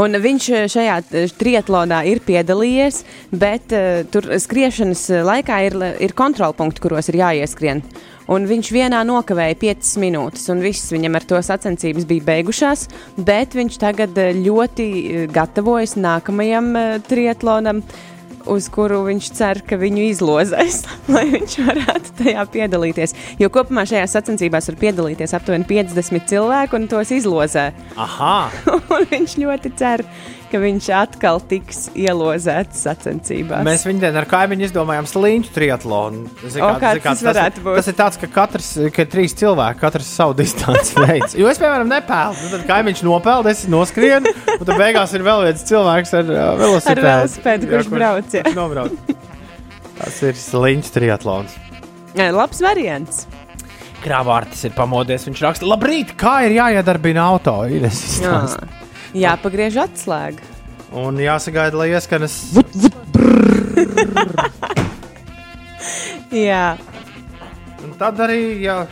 Un viņš eh, šajā eh, triatlonā ir piedalījies, bet uh, tur skriešanas laikā ir, ir kontrolpunkti, kuros ir jāieskrien. Un viņš vienā nokavēja 5 minūtes, un viss viņam ar to sacensības bija beigušās. Bet viņš tagad ļoti gatavojas nākamajam triatlonam, uz kuru viņš cer, ka viņu izlozēs, lai viņš varētu tajā piedalīties. Jo kopumā šajā sacensībās var piedalīties aptuveni 50 cilvēku, un tos izlozē. Aha! viņš ļoti cer, ka viņš atkal tiks ielozēts sacensībās. Mēs viņu dienu ar kaimiņu izdomājām sliņķu triatlonu. Zini, O, kā- zini, kā tas varētu būt? Tas ir tāds, ka katrs, ka trīs cilvēki, katrs savu distanci veids. Jo es, piemēram, nepelnu. Nu, tad kaimiņš nopeld, es noskrienu, un tad beigās ir vēl viens cilvēks ar uh, velosipēdu. Ar velosipēdu, kurš brauc, jā. kurš nobrauc. Tas ir sliņķu triatlons. Labs variants. Krāvārtis ir pamodies. Viņš raksta, labrīt, kā ir jāiedarbina auto. Jā. Jāpagriež atslēga. Un jāsagaida, lai ieskanas. Jā, Un tad arī, ja,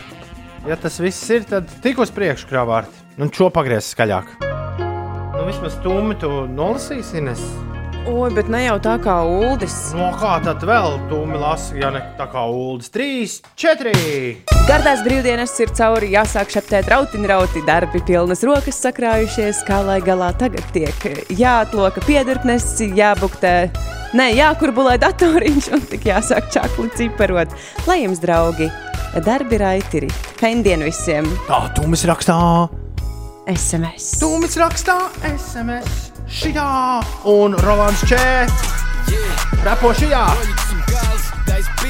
ja tas viss ir, tad tik uz priekšu krāvārti. Un šo pagriez skaļāk. Nu, vismaz stūmi tu nolasīsi, Ines. Oi, bet ne jau tā kā ULDIS. No kā tad vēl stūmi lasa, ja ne tā kā ULDS 3, 4. Gardās brīvdienas ir cauri, jāsāk šeptēt rautiņu rauti, darbi pilnas rokas sakrājušies, kā lai galā tagad tiek jāatloka piedurknes, jābuktē, ne, jākurbulē datoriņš un tik jāsāk čakli ciparot. Lai jums, draugi, darbi raitiri, pendien visiem! Tā tūmis rakstā, SMS! tūmis rakstā, SMS, šitā un Rolands Čē. Rapo šajā.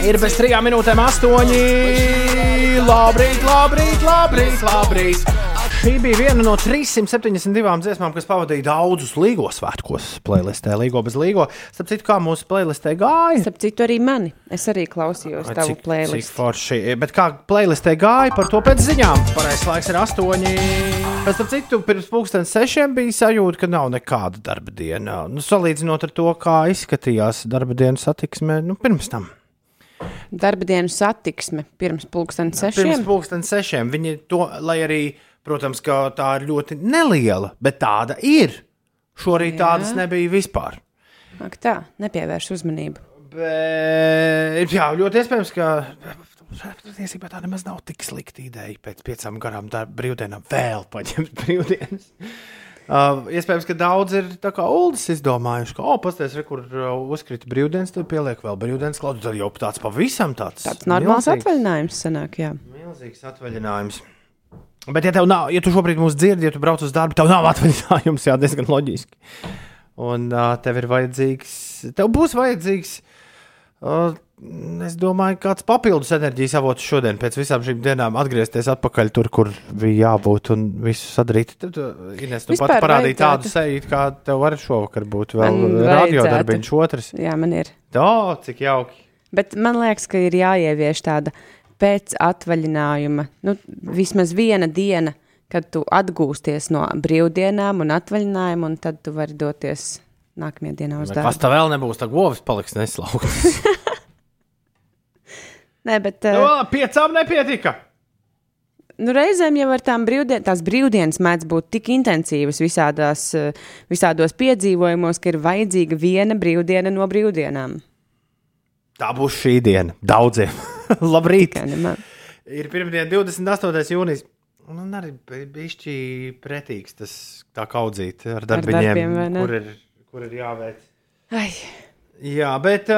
Ir bez trijām minūtēm astoņi. Labrīt, labrīt, labrīt, labrīt. Šī bija viena no 372 dziesmām, kas pavadīja daudzus līgo svētkos. Playlistē Līgo bez Līgo. Starp citu, kā mūsu playlistē gāja? Starp citu, arī mani. Es arī klausījos Ai, tavu cik playlistu. forši. Bet kā playlistē gāja, par to pēc ziņām. Pareizais laiks ir astoņi. Pēc tam citu, pirms pusdienas sešiem bija sajūta, ka nav nekāda darba diena. Nu, salīdzinot ar to, kā izskatījās darba dienas satiksme, nu, pirms tam. Darba dienu satiksme pirms Pirms sešiem. pusdienas sešiem. Viņi to, lai arī, protams, ka tā ir ļoti neliela, bet tāda ir. Šorīt Jā. tādas nebija vispār. Ak, tā, nepievērš uzmanību. Bet, jā, ļoti iespējams, ka patiesībā tā nemaz nav tik slikta ideja pēc piecām garām brīvdienām vēl paņemt brīvdienas. Uh, iespējams, ka daudz ir tā kā ULDS izdomājuši, ka, oh, pasties, re, kur uh, uzkrita brīvdienas, tad pieliek vēl brīvdienas klaudu. Tad jau tāds pavisam tāds. Tāds normāls atvaļinājums sanāk, jā. Milzīgs atvaļinājums. Bet, ja nav, ja tu šobrīd mūs dzirdi, ja tu brauc uz darbu, tev nav atvaļinājums, jā, diezgan loģiski. Un uh, tev ir vajadzīgs, tev būs vajadzīgs uh, es domāju, kāds papildus enerģijas avots šodien pēc visām šīm dienām atgriezties atpakaļ tur, kur bija jābūt un visu sadarīt. Tad, Ines, tu Vispār pat parādīji tādu seju, kā tev var šovakar būt vēl radiodarbiņš otrs. Jā, man ir. Tā, cik jauki. Bet man liekas, ka ir jāievieš tāda pēc atvaļinājuma, nu, vismaz viena diena, kad tu atgūsties no brīvdienām un atvaļinājuma, un tad tu vari doties nākamajā dienā uz darbu. tā vēl nebūs, tā govs paliks neslaukts. Nē, bet no, uh, piecām nepietika. nu, reizēm jau ar tām brīvdien, tās brīvdienas mēdz būt tik intensīvas visādās, eh, visādos piedzīvojumos, ka ir vajadzīga viena brīvdiena no brīvdienām. Tā būs šī diena daudziem. Labrīt! Ir pirmdiena, 28. jūnijas. Un un arī bišķi pretīgs tas tā kaudzīt ar darbiņiem, darbiem, vai ne? kur, ir, kur ir jāveic. Ai. Jā, bet,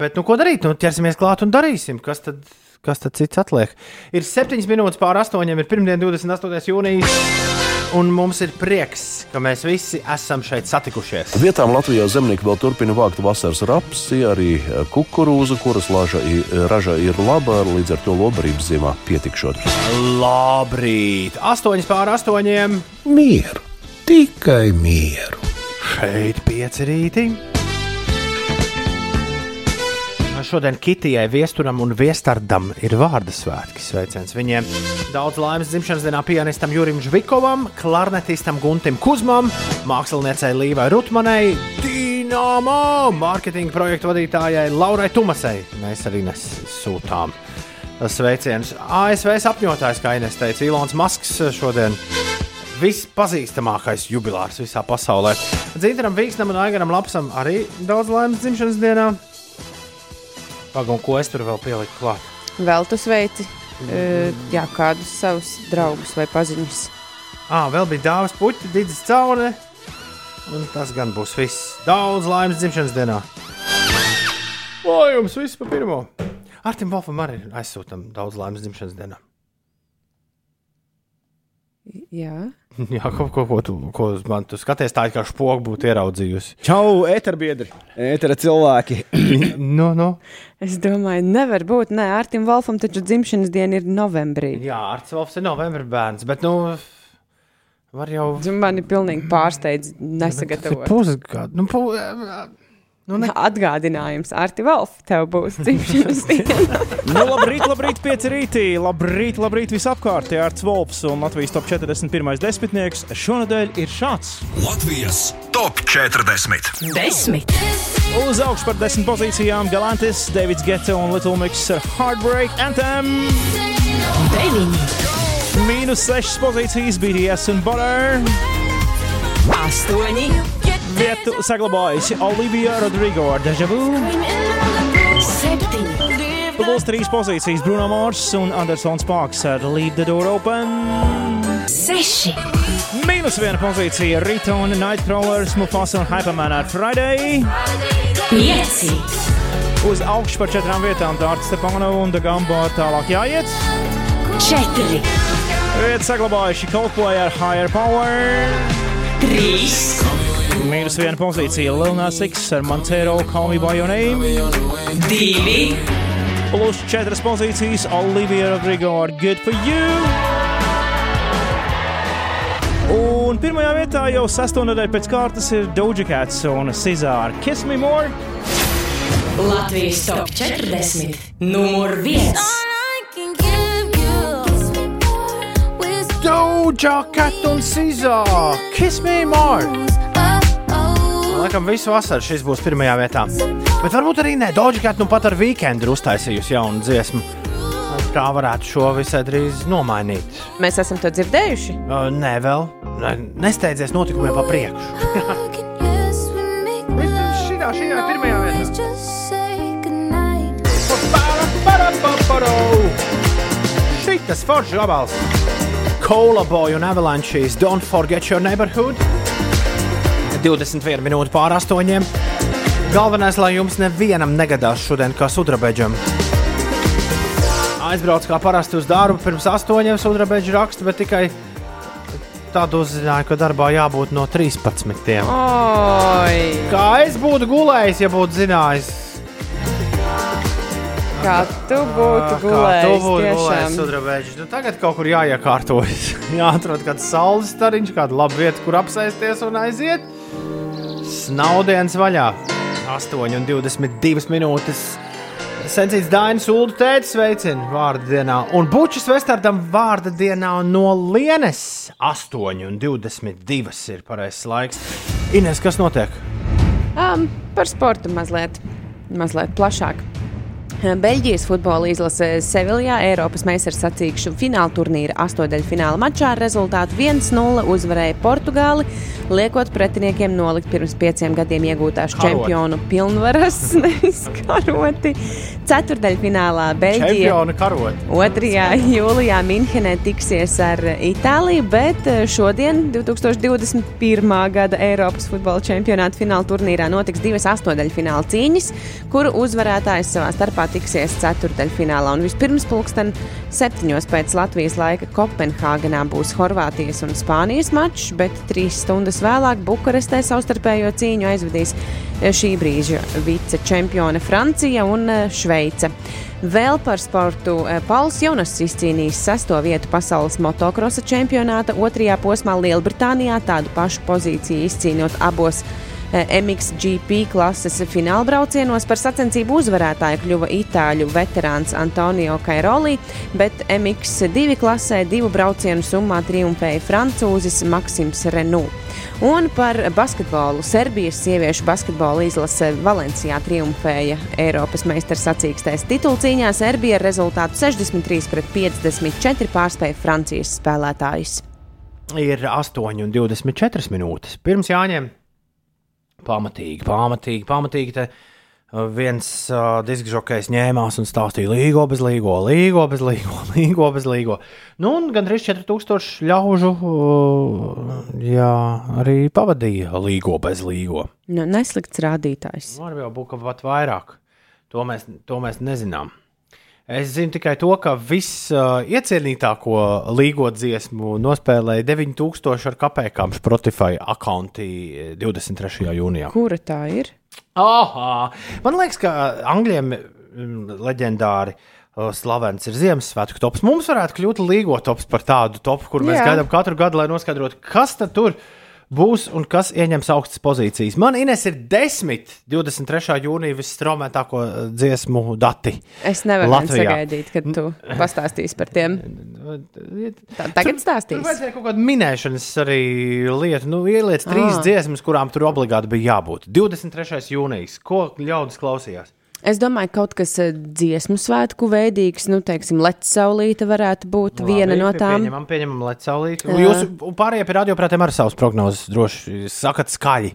bet nu, ko darīt? Nu, ķersimies klāt un darīsim. Kas tad, kas tad cits atliek? Ir 7 minūtes pār 8, ir pirmdiena, 28. jūnijas. Un mums ir prieks, ka mēs visi esam šeit satikušies. Vietām Latvijā zemnieki vēl turpina vākt vasaras rapsi, arī eh, kukurūzu, kuras lāža, i- raža ir laba, līdz ar to lobarības ziemā pietikšot. Labrīt! 8 pār 8. Mieru, tikai mieru. Šeit pieci rīti. Šodien Kitijai, Viesturam un Viestardam ir vārdu svētki. Sveiciens viņiem! Daudz laimes dzimšanas dienā pianistam Jurim Žvikovam, klarnetistam Guntim Kuzmam, māksliniecei Līvai Rutmanai, Dīnāmā, mārketinga projektu vadītājai Laurai Tumasai. Mēs arī nesūtām sveicienus. ASV sapņotājs, kā Ines teica, Ilons Masks šodien vispazīstamākais jubilārs visā pasaulē. Dzīvaram, Vīksnam un Aigaram Lapsam arī daudz laimes dzimšanas dienā. Pagaidām, ko es tur vēl pieliku klāt? Vēl tu sveici uh, jā, kādus savus draugus vai paziņus. Ah, vēl bija dāvāts puķis, Digis Caune. Un tas gan būs viss. Daudz laimes dzimšanas dienā. Lai jums viss pa pirmo. Artim Wolfam arī aizsūtam daudz laimes dzimšanas dienā. Jā. Jā, ko, ko, ko tu, ko man tu skaties, tā kā spogu būtu ieraudzījusi. Čau, eterbiedri, etera cilvēki. no, no. Es domāju, nevar būt. Nē, Artim Wolfam taču dzimšanas diena ir novembrī. Jā, Arts Wolfs ir novembris bērns, bet nu. Var jau. Man ir pilnīgi pārsteidz, nesagatavot. Pusgadu. Nu, pu... Nu, ne... Atgādinājums, Arti Wolf, tev būs dzimšanas diena. nu, labrīt, labrīt, pieci rītī. Labrīt, labrīt, visapkārt. Arts Volps un Latvijas top 41. desmitnieks šonadēļ ir šāds. Latvijas top 40. Desmit. Uz augšu par desmit pozīcijām Galantis, Davids Geta un Little Mix ar Heartbreak Anthem. Deviņi. Mīnus sešas pozīcijas BDS un Butter. Astoņi. Vietu saglabājusi Olivija Rodrigo ar Deja Vu. Septiņi. Plus trīs pozīcijas Bruno Mars un Andersons Parks ar Leave the Door Open. Seši. Mīnus viena pozīcija Rita un Nightcrawlers, Mufasa un Hyperman ar Friday. Pieci. Uz augšu par četrām vietām Dārts Stepano un Dagamba tālāk jāiet. Četri. Vietu saglabājuši Coldplay ar Higher Power. Trīs. Mīnus viena pozīcija Lil Nas X ar Montero Call Me By Your Name. Divi. Plus četras pozīcijas Olivia Rodrigo ar Good For You. Un pirmajā vietā jau sesto nedēļu pēc kārtas ir Doja Cats un Cezāra Kiss Me More. Latvijas top 40. Numur viens. Doja Cat un Cezāra Kiss Me More. Laikam visu vasaru šis būs pirmajā vietā. Bet varbūt arī ne. Doja Cat nu pat ar weekendu uztaisījusi jaunu dziesmu. Tā varētu šo visai drīz nomainīt. Mēs esam to dzirdējuši. Uh, nē, vēl. Nē, Nesteidzies notikumiem pa priekšu. Šī ir pirmajā vietā. Šitas foršs gabals. Cola Boy un Avalanches Don't Forget Your Neighborhood. 21 minūte pār astoņiem. Galvenais, lai jums nevienam negadās šodien kā sudrabeģam. Aizbraucu kā parasti uz darbu pirms astoņiem sudrabeģu rakstu, bet tikai tādu uzzināju, ka darbā jābūt no 13. Oi! Kā es būtu gulējis, ja būtu zinājis, Kā tu būtu Kā tu gulējis, būtu gulējis, sudrabēģis? Nu, tagad kaut kur jāiekārtojas. Jāatrod kāds saules stariņš, kāda laba vieta, kur apsēsties un aiziet. Snaudienas vaļā. 8,22 minūtes. Sencīts Dainis Ulu tētis sveicina vārdu dienā. Un Bučs Vestardam vārda dienā no Lienes 8,22 ir pareizais laiks. Ines, kas notiek? Um, par sportu mazliet, mazliet plašāk. Beļģijas futbola izlase Seviljā Eiropas meistars sacīkšu fināla turnīra astoņdaļfināla mačā ar rezultātu 1-0 uzvarēja Portugāli, liekot pretiniekiem nolikt pirms pieciem gadiem iegūtās Karoti. čempionu pilnvaras, nevis karoti. Ceturdaļfinālā Beļģija Čempiona karot. 2. jūlijā Minhenē tiksies ar Itāliju, bet šodien, 2021. gada Eiropas futbola čempionāta fināla turnīrā, notiks divas astoņdaļfināla cīņas, kuru uzvarētājs savā starpā tiksies ceturdaļfinālā. Un vispirms, pulksten septiņos pēc Latvijas laika Kopenhāgenā būs Horvātijas un Spānijas mačs, bet trīs stundas vēlāk Bukarestē savstarpējo cīņu aizvedīs šī brīža vice čempione Francija un eh, Šveice. Vēl par sportu eh, Pauls Jonas izcīnījis sesto vietu pasaules motokrosa čempionāta otrajā posmā Lielbritānijā, tādu pašu pozīciju izcīnot abos MXGP klases finālbraucienos. Par sacensību uzvarētāju kļuva itāļu veterāns Antonio Kairoli, bet MX2 klasē divu braucienu summā triumfēja francūzis Maksims Renault. Un par basketbolu. Serbijas sieviešu basketbola izlase Valencijā triumfēja Eiropas meistars sacīkstēs titulcīņā. Serbija ar rezultātu 63 pret 54 pārspēja Francijas spēlētājus. Ir 8,24 minūtes. Pirms jāņem pamatīgi, pamatīgi, pamatīgi. Te uh, viens uh, diskžokais ņēmās un stāstīja līgo bez līgo, līgo bez līgo, līgo bez līgo. Nu, un gandrīz 4000 ļaužu uh, jā, arī pavadīja līgo bez līgo. Nu, neslikts rādītājs. Nu, Var jau būt ka pat vairāk. To mēs, to mēs nezinām. Es zinu tikai to, ka visiecienītāko uh, līgo dziesmu nospēlēja 9000 ar kapekām Spotify akkonti 23. jūnijā. Kura tā ir? Aha! Man liekas, ka angļiem mm, leģendāri. uh, Slavens ir Ziemassvētku tops. Mums varētu kļūt līgo tops par tādu topu, kur mēs Jā. gaidām katru gadu, lai noskaidrotu, kas tad tur būs un kas ieņems augstas pozīcijas. Man Ines ir 10, 23. jūnija visstraumētāko uh, dziesmu dati. Es nevaru Latvijā. sagaidīt, kad tu pastāstīsi par tiem. Tā, tagad Tur stāstīs. vajadzēja kaut kādu minēšanas arī lietu. Nu, ieliec trīs Ah. dziesmas, kurām tur obligāti bija jābūt. 23. jūnijas. Ko ļaudis klausījās? Es domāju, ka kaut kas eh, dziesmu svētku veidīgs, nu, teiksim, Latvijas saulīte varētu būt Labi, viena no tām. Pieņemam, pieņemam Lecālīti. Jā. Jūs un pārējie pie radioprātiem ar savus prognozes droši sakat skaļi.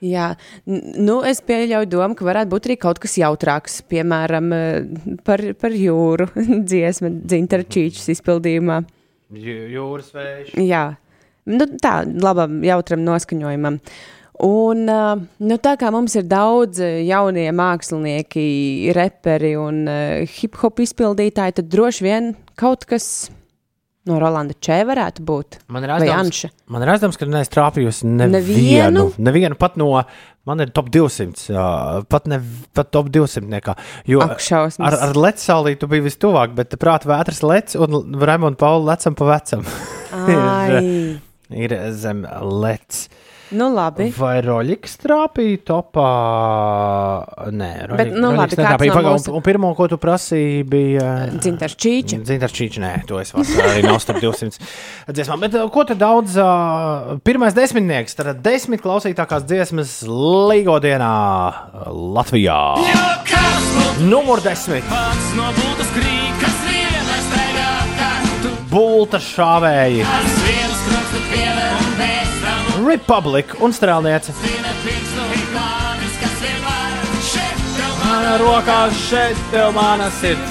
Jā, nu, es pieļauju domu, ka varētu būt arī kaut kas jautrāks, piemēram, eh, par, par jūru dziesmu, dzintara čīčas izpildījumā. Jū- Jūras vējš. Jā, nu, tā, labam, jautram noskaņojumam. Un, nu, tā kā mums ir daudz jaunie mākslinieki, reperi un hip hop izpildītāji, tad droši vien kaut kas no Rolanda Čē varētu būt. Man ir aizdoms, man ir aizdoms ka neesmu trāpījusi nevienu. Nevienu? Nevienu pat no. Man ir top 200, jā, pat, ne, pat top 200. Nekā, jo Ak, šausmas. ar, ar Lecālītu bija vistuvāk, bet prātā vētras lec un Raimonda Paula lecam pa vecam. Ir, ir zem lec. Nu, labi. Vai Roļiks trāpīja topā? Nē, Bet, nu, labi, kāds netrāpīja. no Pagaid, mūsu- un, pirmo, ko tu prasīji, bija. Dzintars Čīča. Dzintars Čīča, nē, to es vasarā arī nav starp 200 dziesmām. Bet uh, ko tad daudz? Uh, pirmais desmitnieks, tad desmit klausītākās dziesmas Līgo dienā Latvijā. Numur desmit. No būtas krīkas vienas staigā, kā tu Bulta šāvēji, tam Republika un strēlniece. Mana rokā šeit tev mana sirds.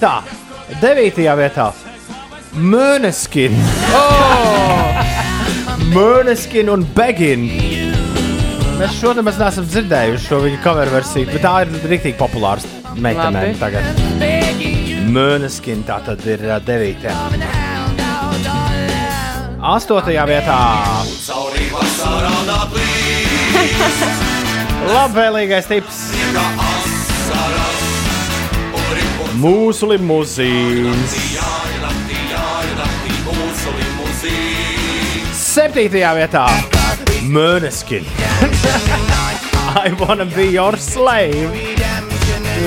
Tā, devītajā vietā. Mūneskin. Oh! Mūneskin un Begin. Mēs šodien mēs neesam dzirdējuši šo viņa cover versiju, bet tā ir rīktīgi populāra meitene Labi. tagad. Mūneskin tā tad ir devītajā. Astotajā vietā. Nāklīs, Labvēlīgais tips. Mūsu limuzīns. Septītajā vietā Mūneskin. I wanna be your slave.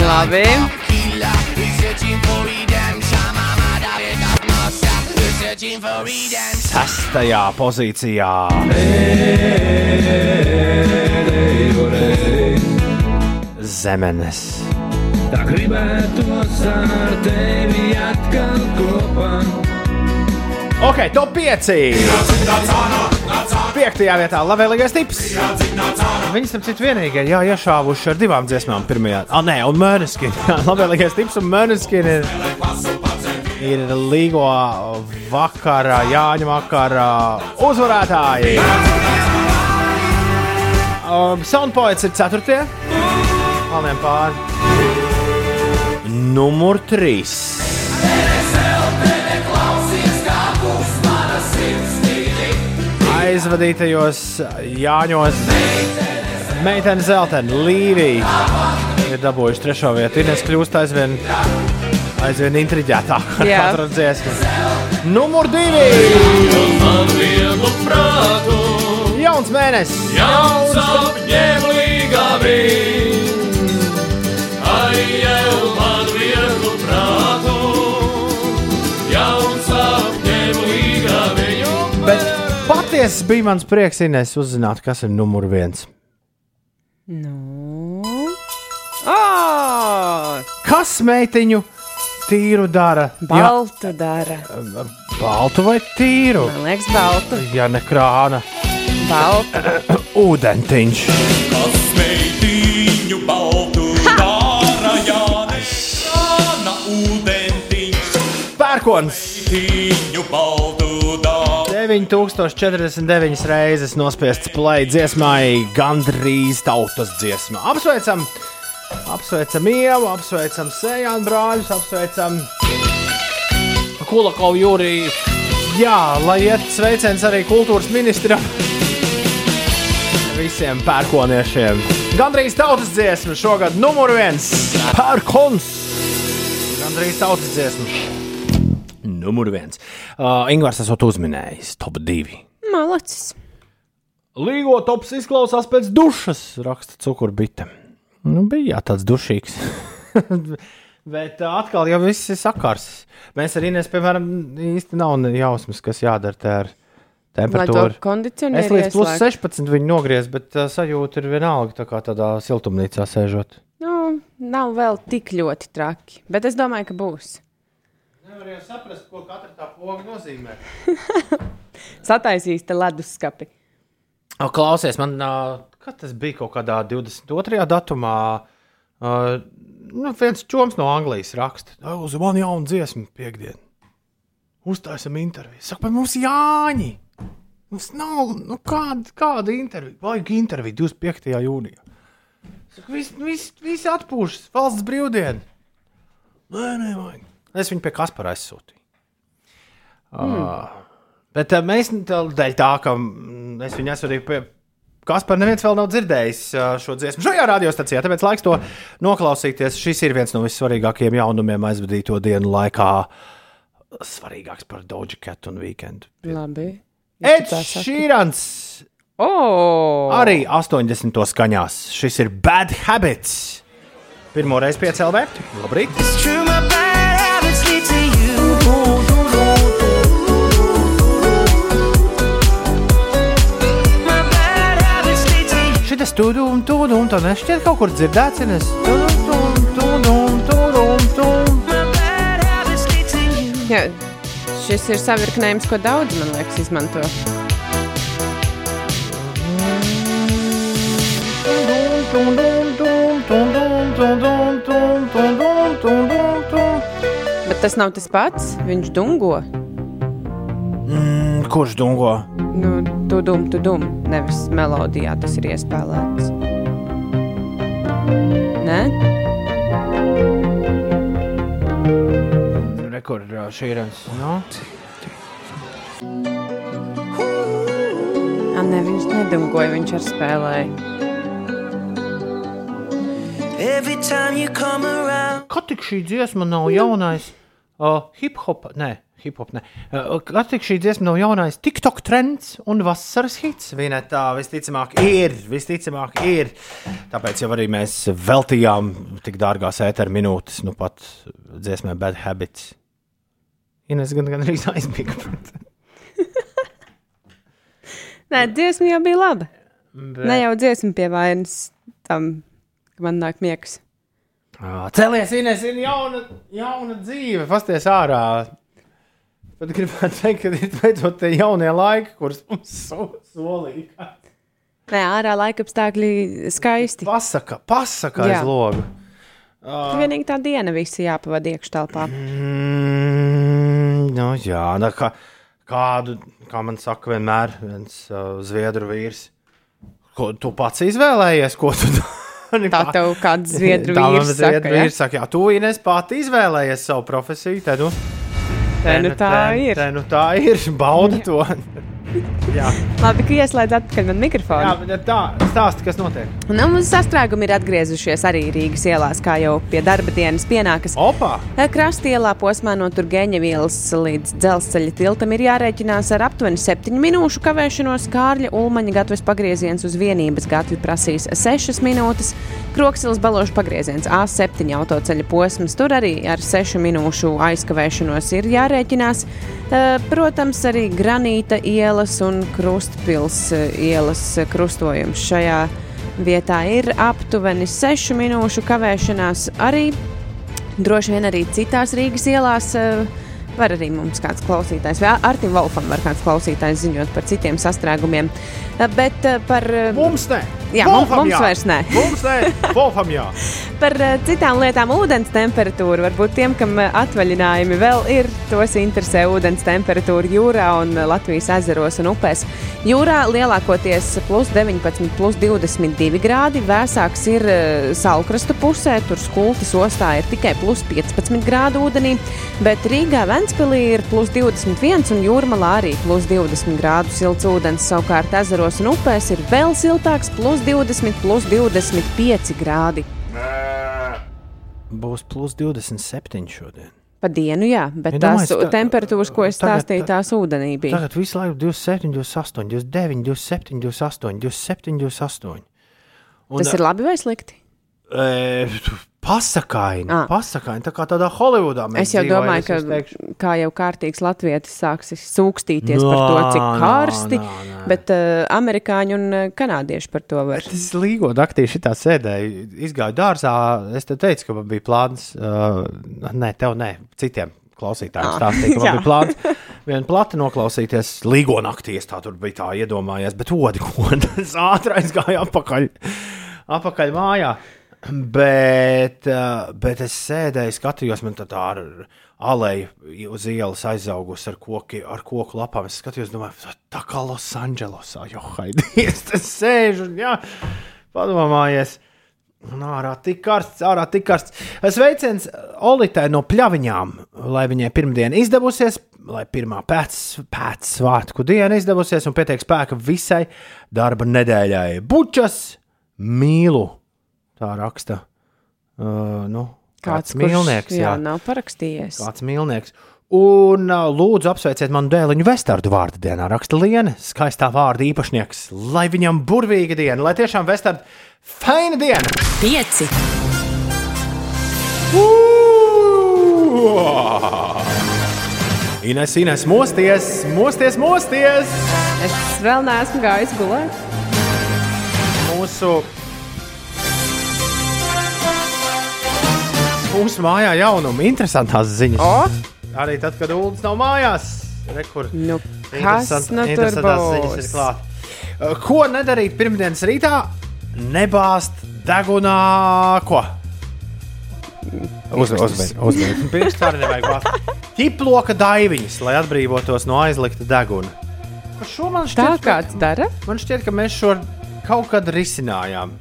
Labi. Sestajā pozīcijā. Zemenes. Tā gribētos ar tevi atkal kopā. Ok, top 5. Piektajā vietā labvēlīgais tips. Viņas tam citu vienīgie, jā, iešāvuši ar divām dziesmām. Pirmajā, ah, nē, un Mērniskin. Labvēlīgais tips un Mērniskin ir, līgo vakarā, Jāņa vakarā uzvarētāji. Um, Soundpoets ir ceturtie. Kalniem pāri. Numur 3. aizvadītajos Jāņos. Meitene Zeltene, Līvija ir dabūjuši trešo vietu. Ines kļūst aizvien, aizvien intriģētāk ar katru dziesmu. Numur divi! Jauns mēnesis! Jauns apņēmīgā bija. Ai, jau man vieglu prātu. Jauns apņēmīgā bija. Bet patiesi bija mans prieks, Ines, uzzināt, kas ir numur viens. Nu. Oh! Kas meitiņu tīru dara? Baltu dara. Ja, baltu vai tīru? Man liekas, baltu. Ja ne krāna, Baltu. ūdentiņš. Kas meitiņu baltu dara, Jānis, Jāna ūdentiņš. Pērkons! Meitiņu baltu dara. 9049 reizes nospiests play dziesmai, gandrīz tautas dziesmā. Apsveicam, apsveicam Ievu, apsveicam Sējānu brāļus, apsveicam Kulakovu Jūriju. Jā, lai iet sveiciens arī kultūras ministram. Visiem pērkoniešiem. Gandrīz tautas dziesma šogad numur viens - pērkons. Gandrīz tautas dziesma. Numur viens. Uh, Ingūns esot uzminējis top divi. Malacis. Līgo tops izklausās pēc dušas, raksta cukurbite. Nu, bija jā, tāds dušīgs. Bet atkal jau viss ir sakars. Mēs arī nes, piemēram, īsti nav jausmas, kas jādara te ar temperatūru. Es līdz plus ieslēgtu. 16 viņu nogriezu, bet uh, sajūta ir vienalga, tā kā tādā siltumnīcā sēžot. Nu, nav vēl tik ļoti traki, bet es domāju, ka būs. Nevar jau saprast, ko katra tā poga nozīmē. Sataisīs te leduskapi. O, klausies, man uh, kad tas bija kaut kādā 22. datumā. Uh, nu, viens čoms no Anglijas raksta, uz mani jaunu dziesmu piekdienu. Uztaisam interviju. Saka, bet mums Jāņi! Mums nav nu, kāda, kāda intervija. Vajag interviju 25. jūnijā. Saka, viss vis, vis atpūšas, valsts brīvdiena. Nē, nē, vajag. Es viņu pie Kaspara aizsūtīju. Hmm. Uh, bet uh, mēs tā- dēļ tā, ka mm, es viņu aizsūtīju pie Kaspara, neviens vēl nav dzirdējis uh, šo dziesmu šajā radiostacijā, tāpēc laiks to noklausīties. Šis ir viens no vissvarīgākajiem jaunumiem aizvadīto dienu laikā. Svarīgāks par Doja Cat un Weekend. Labi. Eds Šīrans! Oh! Arī 80. skaņās. Šis ir Bad Habits. Pirmo reizi piecēlē. Labrīt! Lead to you. Šitas tūdum, tūdum, tā nešķiet kaut kur dzirdēts. un es tūdum. My bad habits lead to you. Jā, šis ir savirknējums, ko daudz, man liekas, izmanto. Bet tas nav tas pats. Viņš dungo. Mm, kurš dungo? Nu, tu dum, tu dum. Nevis melodijā tas ir iespēlēts. Nē? Rekord šīrens. No? A, ne, viņš nedungoja, viņš ar spēlēja. Every time you come around. Kad tik šī dziesma nav jaunais uh, hip hop, nē, hip hop, nē. Uh, kad tik šī dziesma nav jaunais TikTok trends un vasaras hits, viena tā visticamāk ir, visticamāk ir. Tāpēc jau arī mēs veltījām tik dārgās ēteru minūtes, nu pat dziesmai Bad Habits. Ines gan, gan arī aizmiga. Nē, dziesma jau bija laba. Bet- Ne jau dziesma pie vainas tam, ka man nāk miegs. Ā, Celies, Ines, ir jauna, jauna dzīve, pasties ārā. Pat gribētu teikt, ka ir beidzot tie jaunie laiki, kurus mums so, solīja. Nē, ārā laika apstākļi skaisti. Pasaka, pasaka Jā. aiz logu. Tur vienīgi tā diena visi jāpavada iekštelpā. Mm, nu, jā, nu, kā, kādu, kā man saka, vienmēr viens uh, zviedru vīrs. Ko tu pats izvēlējies? Ko tu dari? Tā tev kāds zviedru Tā vīrs saka, vīrs saka, jā, tu Ines pati izvēlējies savu profesiju. Te nu, Te nu tā ir. Te nu tā ir, bauda to. jā. Labi, ka ieslēdz atpakaļ man mikrofonu. jā, bet tā, stāsti, kas notiek. Nu, mums sastrēgumi ir atgriezušies arī Rīgas ielās, kā jau pie darba dienas pienākas. Opa! Krastielā posmā no Turgeņa ielas līdz dzelzceļa tiltam ir jārēķinās ar aptuveni 7 minūšu kavēšanos. Kārļa Ulmaņa gatavs pagrieziens uz vienības gatavi prasīs 6 minūtes. Kroksils balošu pagrieziens A7 autoceļa posms. Tur arī ar 6 minūšu aizkavēšanos ir jārēķinās. Eh, Protams, arī Granīta ielas un Krustpils eh, ielas krustojums šajā vietā ir aptuveni 6 minūšu kavēšanās. Arī droši vien arī citās Rīgas ielās. eh, Var arī mums kāds klausītājs, vai Artiņš Volfam var kāds klausītājs ziņot par citiem sastrēgumiem. Bet eh, par. eh, Mums ne! Jā, mums, Wolfam mums jā. vairs nē. Mums ne! Wolfam jā! Par eh, citām lietām, ūdens temperatūru. Varbūt tiem, kam atvaļinājumi vēl ir, tos interesē ūdens temperatūra jūrā un Latvijas ezeros un upēs. Jūrā lielākoties plus 19, plus 22 grādi. Vēsāks ir salkrastu pusē, tur skultas ostā ir tikai plus 15 grādu ūdenī, bet Rīgā Ventspilī ir plus 21 un jūrmalā arī plus 20 grādu silts ūdens. Savukārt ezeros un upēs ir vēl siltāks, plus 20, plus 25 grādi. Būs plus 27 šodien. Pa dienu, jā, bet Ja tās domāju, temperatūras, ko es tagad- stāstīju, tās ūdenī bija. Tagad visu laiku 27, 28, 29, 27, 28, 27, 28. Un, Tas ir labi vai slikti? E, pasakaini, Ah. pasakaini, tā kā tādā Holivudā Es jau domāju, ka teikšu. kā jau kārtīgs latvietis sāks sūkstīties par to, cik Nā, nā, karsti, nā, bet uh, amerikāņi un uh, kanādieši par to var. Es līgoju aktīvi šitā sēdēju, izgāju dārzā. Es te teicu, ka man bija plāns, uh, ne, tev ne, citiem klausītājiem Ah, stāstīja, ka man bija plāns vienu plati noklausīties. Līgo naktī es tā tur biju tā iedomājies, bet odi, ko es ātri aizgāju apakaļ, apakaļ mājā. Bet, bet es sēdēju, skatījos, man tā, ar aleju uz ielas aizaugusi ar, koki, ar koku lapām. Es skatījos, domāju, tā kā Losandželosā, jo haidies, tas sēž un jā, padomājies. Un ārā tik karsts, ārā tik karsts. Sveiciens Olitai no pļaviņām, lai viņai pirmdiena izdevusies, lai pirmā pēc, pēc svētku diena izdevusies un pietiek spēka visai darba nedēļai. Bučas mīlu, tā raksta. Uh, nu, kāds, mīlnieks, jā. jā, nav parakstījies. Kāds mīlnieks. Un uh, lūdzu, apsveiciet manu dēliņu Vestardu vārdu dienā. Raksta Liene, skaistā vārda īpašnieks. Lai viņam burvīga diena, lai tiešām Vestarda faina diena! Pieci. Ines, Ines, mosties, mosties, mosties! Es vēl neesmu gājis gulēt. Mūsu, mūsu mājā jaunumi, interesantās ziņas. O? Arī tad, kad Ulas nav mājās. Rekur, nu, kas nu tur būs? Uh, Ko nedarīt pirmdienas rītā? Nebāzt degunā ko? Uzmanīgi, uzmanīgi. Pirms tam nevajag bāzt. Ķiploka daiviņas, lai atbrīvotos no aizlikta deguna. Par Šo man šķiet, kāds dara? Man šķiet, ka mēs šo kaut kad risinājām.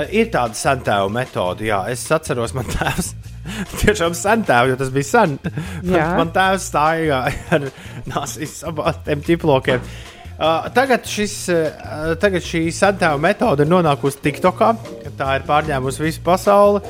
Eh, Ir tāda sentēva metode, jā. Es atceros, man tēvs. Tiešām sentēva, jo tas bija sen. Jā. man tēvs stāja ar nāsīs abām ķiplokiem. Uh, tagad, šis, uh, tagad šī sentēva metode ir nonākusi TikTokā. Tā ir pārņēmusi visu pasauli.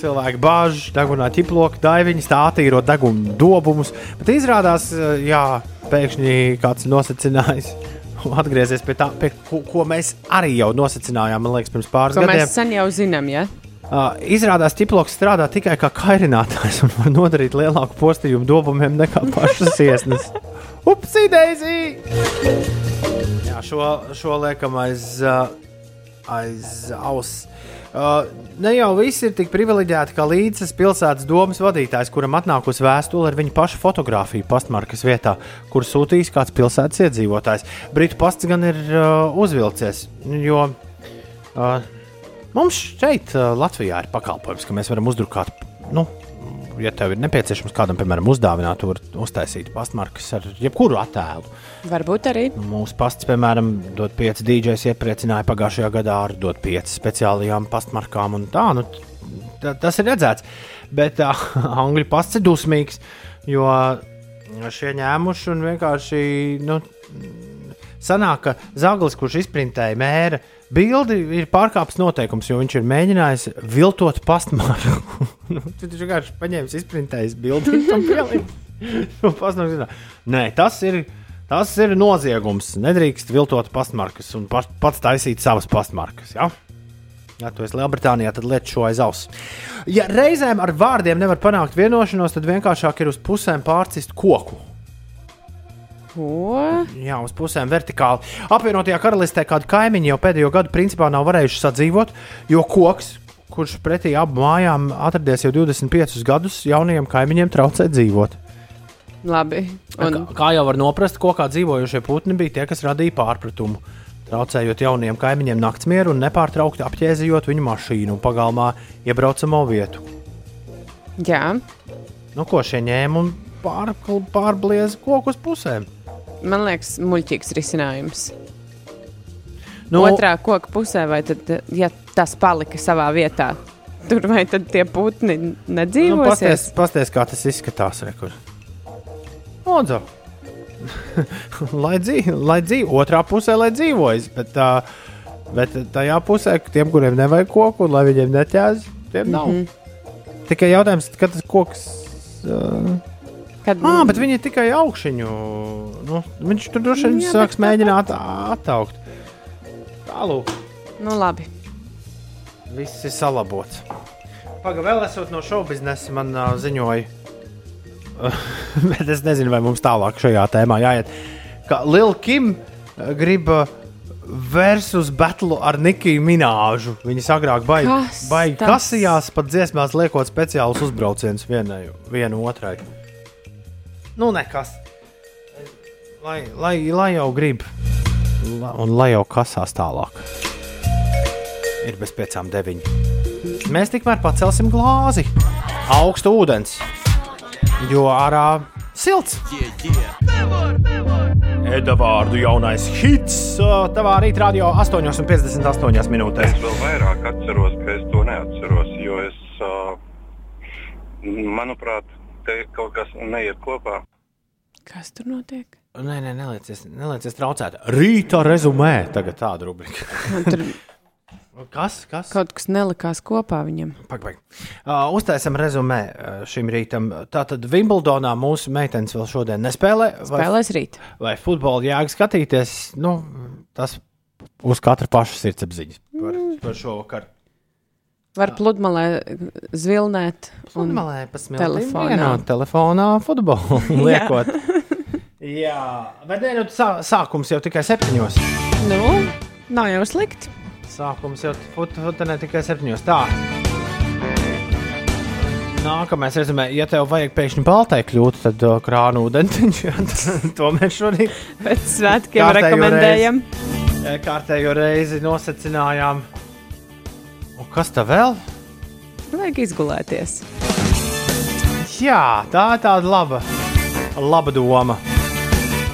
Cilvēki bāž, degunā ķiploka, daiviņas, tā attīrot deguna dobumus. Bet izrādās, eh, jā, pēkšņi kāds nosacinājis. Atgriezies pie tā, pie ko, ko mēs arī jau nosacinājām, man liekas, pirms pāris Ko gadiem. mēs sen jau zinām, ja? Uh, izrādās, ka ķiploks strādā tikai kā kairinātājs un var nodarīt lielāku postījumu dobumiem nekā pašas iesnas. Upsi, Deizī! Jā, šo, šo liekam aiz, uh, aiz auss. Uh, ne jau visi ir tik privileģēti, kā līdzes pilsētas domas vadītājs, kuram atnākusi vēstule ar viņa paša fotografiju pastmarkas vietā, kur sūtījis kāds pilsētas iedzīvotājs. Britu pasts gan ir uh, uzvilcies, jo uh, mums šeit, uh, Latvijā, ir pakalpojums, ka mēs varam uzdrukāt. Nu, Ja tev ir nepieciešams kādam, piemēram, uzdāvināt, tur uztaisīt pastmarkas ar jebkuru attēlu. Varbūt arī. Nu, Mūsu pasts, piemēram, dot pieci DJs iepriecināja pagājušajā gadā ar dot pieci speciālajām pastmarkām. un Tā, nu, tas ir redzēts. Bet uh, angļu pasts ir dusmīgs, jo šie ņēmuši un vienkārši. Nu, Sanāk, ka Zaglis, kurš izprintēja mēra bildi, ir pārkāpis noteikums, jo viņš ir mēģinājis viltot pastmarku. nu, taču vienkārši paņēmis, izprintējis bildi un zinā. Nē, tas ir, tas ir noziegums. Nedrīkst viltot pastmarkas un pa, pats taisīt savas pastmarkas. Ja? Ja tu esi Lielbritānijā, tad liec šo aiz auss. Ja reizēm ar vārdiem nevar panākt vienošanos, tad vienkāršāk ir uz pusēm pārcist koku. Ko? Jā, uz pusēm vertikāli. Apvienotajā karalistē kādi kaimiņi jau pēdējo gadu principā nav varējuši sadzīvot, jo koks, kurš pretī abām mājām atradies jau 25 gadus, jaunajiem kaimiņiem traucē dzīvot. Labi. Un... Kā, kā jau var noprast, kokā dzīvojošie putni bija tie, kas radīja pārpratumu. Traucējot jauniem kaimiņiem naktsmieru un nepārtraukti apķēzījot viņu mašīnu un pagalmā iebraucamo vietu. Jā, Nu, ko šie ņēma un pār, pārblieza koku uz pusēm? Man liekas, muļķīgs risinājums. Nu- Nu, Otrā koka pusē, vai tad, ja tas palika savā vietā, tur vai tad tie putni Nu, nedzīvos? pasties, pasties, kā tas izskatās. Rekur. Lūdzu. lai dzīvo, lai dzīvo, otrā pusē, lai dzīvojas. Bet, uh, bet tajā pusē, tiem, kuriem nevajag koku, un lai viņiem neķēž, tiem nav. Mm. -hmm. Tikai jautājums, kad tas koks. Uh, Kad... Ah, bet viņi tikai augšuņu. Nu, viņš tur droši vien Jā, sāks mēģināt attaukt. Tālāk, Nu, labi. viss ir salabots. Pagaidām, vēl esot no šovu biznesa, man uh, ziņoja. bet es nezinu, vai mums tālāk šajā tēmā jāiet. Ka Lil Kim grib uh, versus battle ar Nikiju Minēžu. Viņas agrāk baigi tas? kasījās, pat dziesmās liekot speciālus uzbraucienus vienai, vienu otrai. Nu, nekas. Lai, lai, lai jau grib, un lai jau kasās tālāk. Ir bez piecām deviņi. Mēs tikmēr pacelsim glāzi. Augstu ūdens, jo ārā silts. Eda vārdu jaunais hits. Tavā rītā radio 8,58 minūtēs. Es vēl vairāk atceros, ka es to neatceros, jo es, manuprāt, te kaut kas neiet kopā. Kas tur notiek? Nē, nē, neliecies, neliecies traucēt. Rīta rezumē, tagad tāda rubrika. Tur Kas? kas? kaut kas nelikās kopā viņam. Pagaid. Uh, uztaisam rezumē uh, šim rītam. Tātad Wimbledonā mūsu meitenes vēl šodien nespēlē. Spēlēs rīt. Vai futbolu jēga skatīties? Nu, tas uz katra paša sirdsapziņas par, par šo vakaru. Var pludmalē zvilnēt. un Pludmalē telefonā. vienot telefonā futbolu Jā. liekot. Jā, bet nē, nu, sā, sākums jau tikai septiņos. Nu, nav jau slikti. Sākums jau fut, futenē tikai septiņos. Tā. Nākamais rezumē, ja tev vajag pēkšņi baltai kļūt, tad uh, krānu ūdentiņš. jā, To mēs šodien Pēc svētkiem Kārtējo rekomendējam. reizi- kārtējo reizi nosacinājām. Un kas tā vēl? Vajag izgulēties. Jā, tā ir tāda laba, laba doma.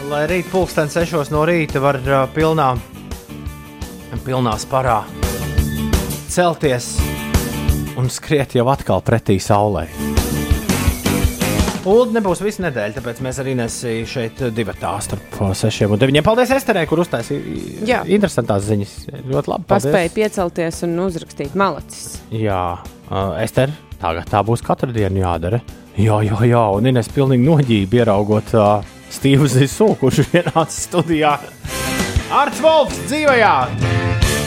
Lai rīt pulksten sešos no rīta var uh, pilnā, pilnā sparā celties un skriet jau atkal pretī saulē. Ulu nebūs visu nedēļu, tāpēc mēs arī nesam šeit divi tā starp 6 un 9. Paldies, Esterē, kur uztaisīja interesantās ziņas. Ļoti labi. paldies. Paspēja piecelties un uzrakstīt malacis. Jā, uh, Ester, tagad tā būs katru dienu jādara. Jā, jā, jā, un Ines pilnīgi noģība ieraugot uh, Stīvu Zisu, kurš ienāca studijā. Arts Volfs dzīvajā!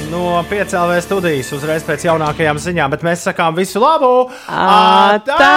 No PCLV studijas uzreiz pēc jaunākajām ziņām, bet mēs sakām visu labu! Atā!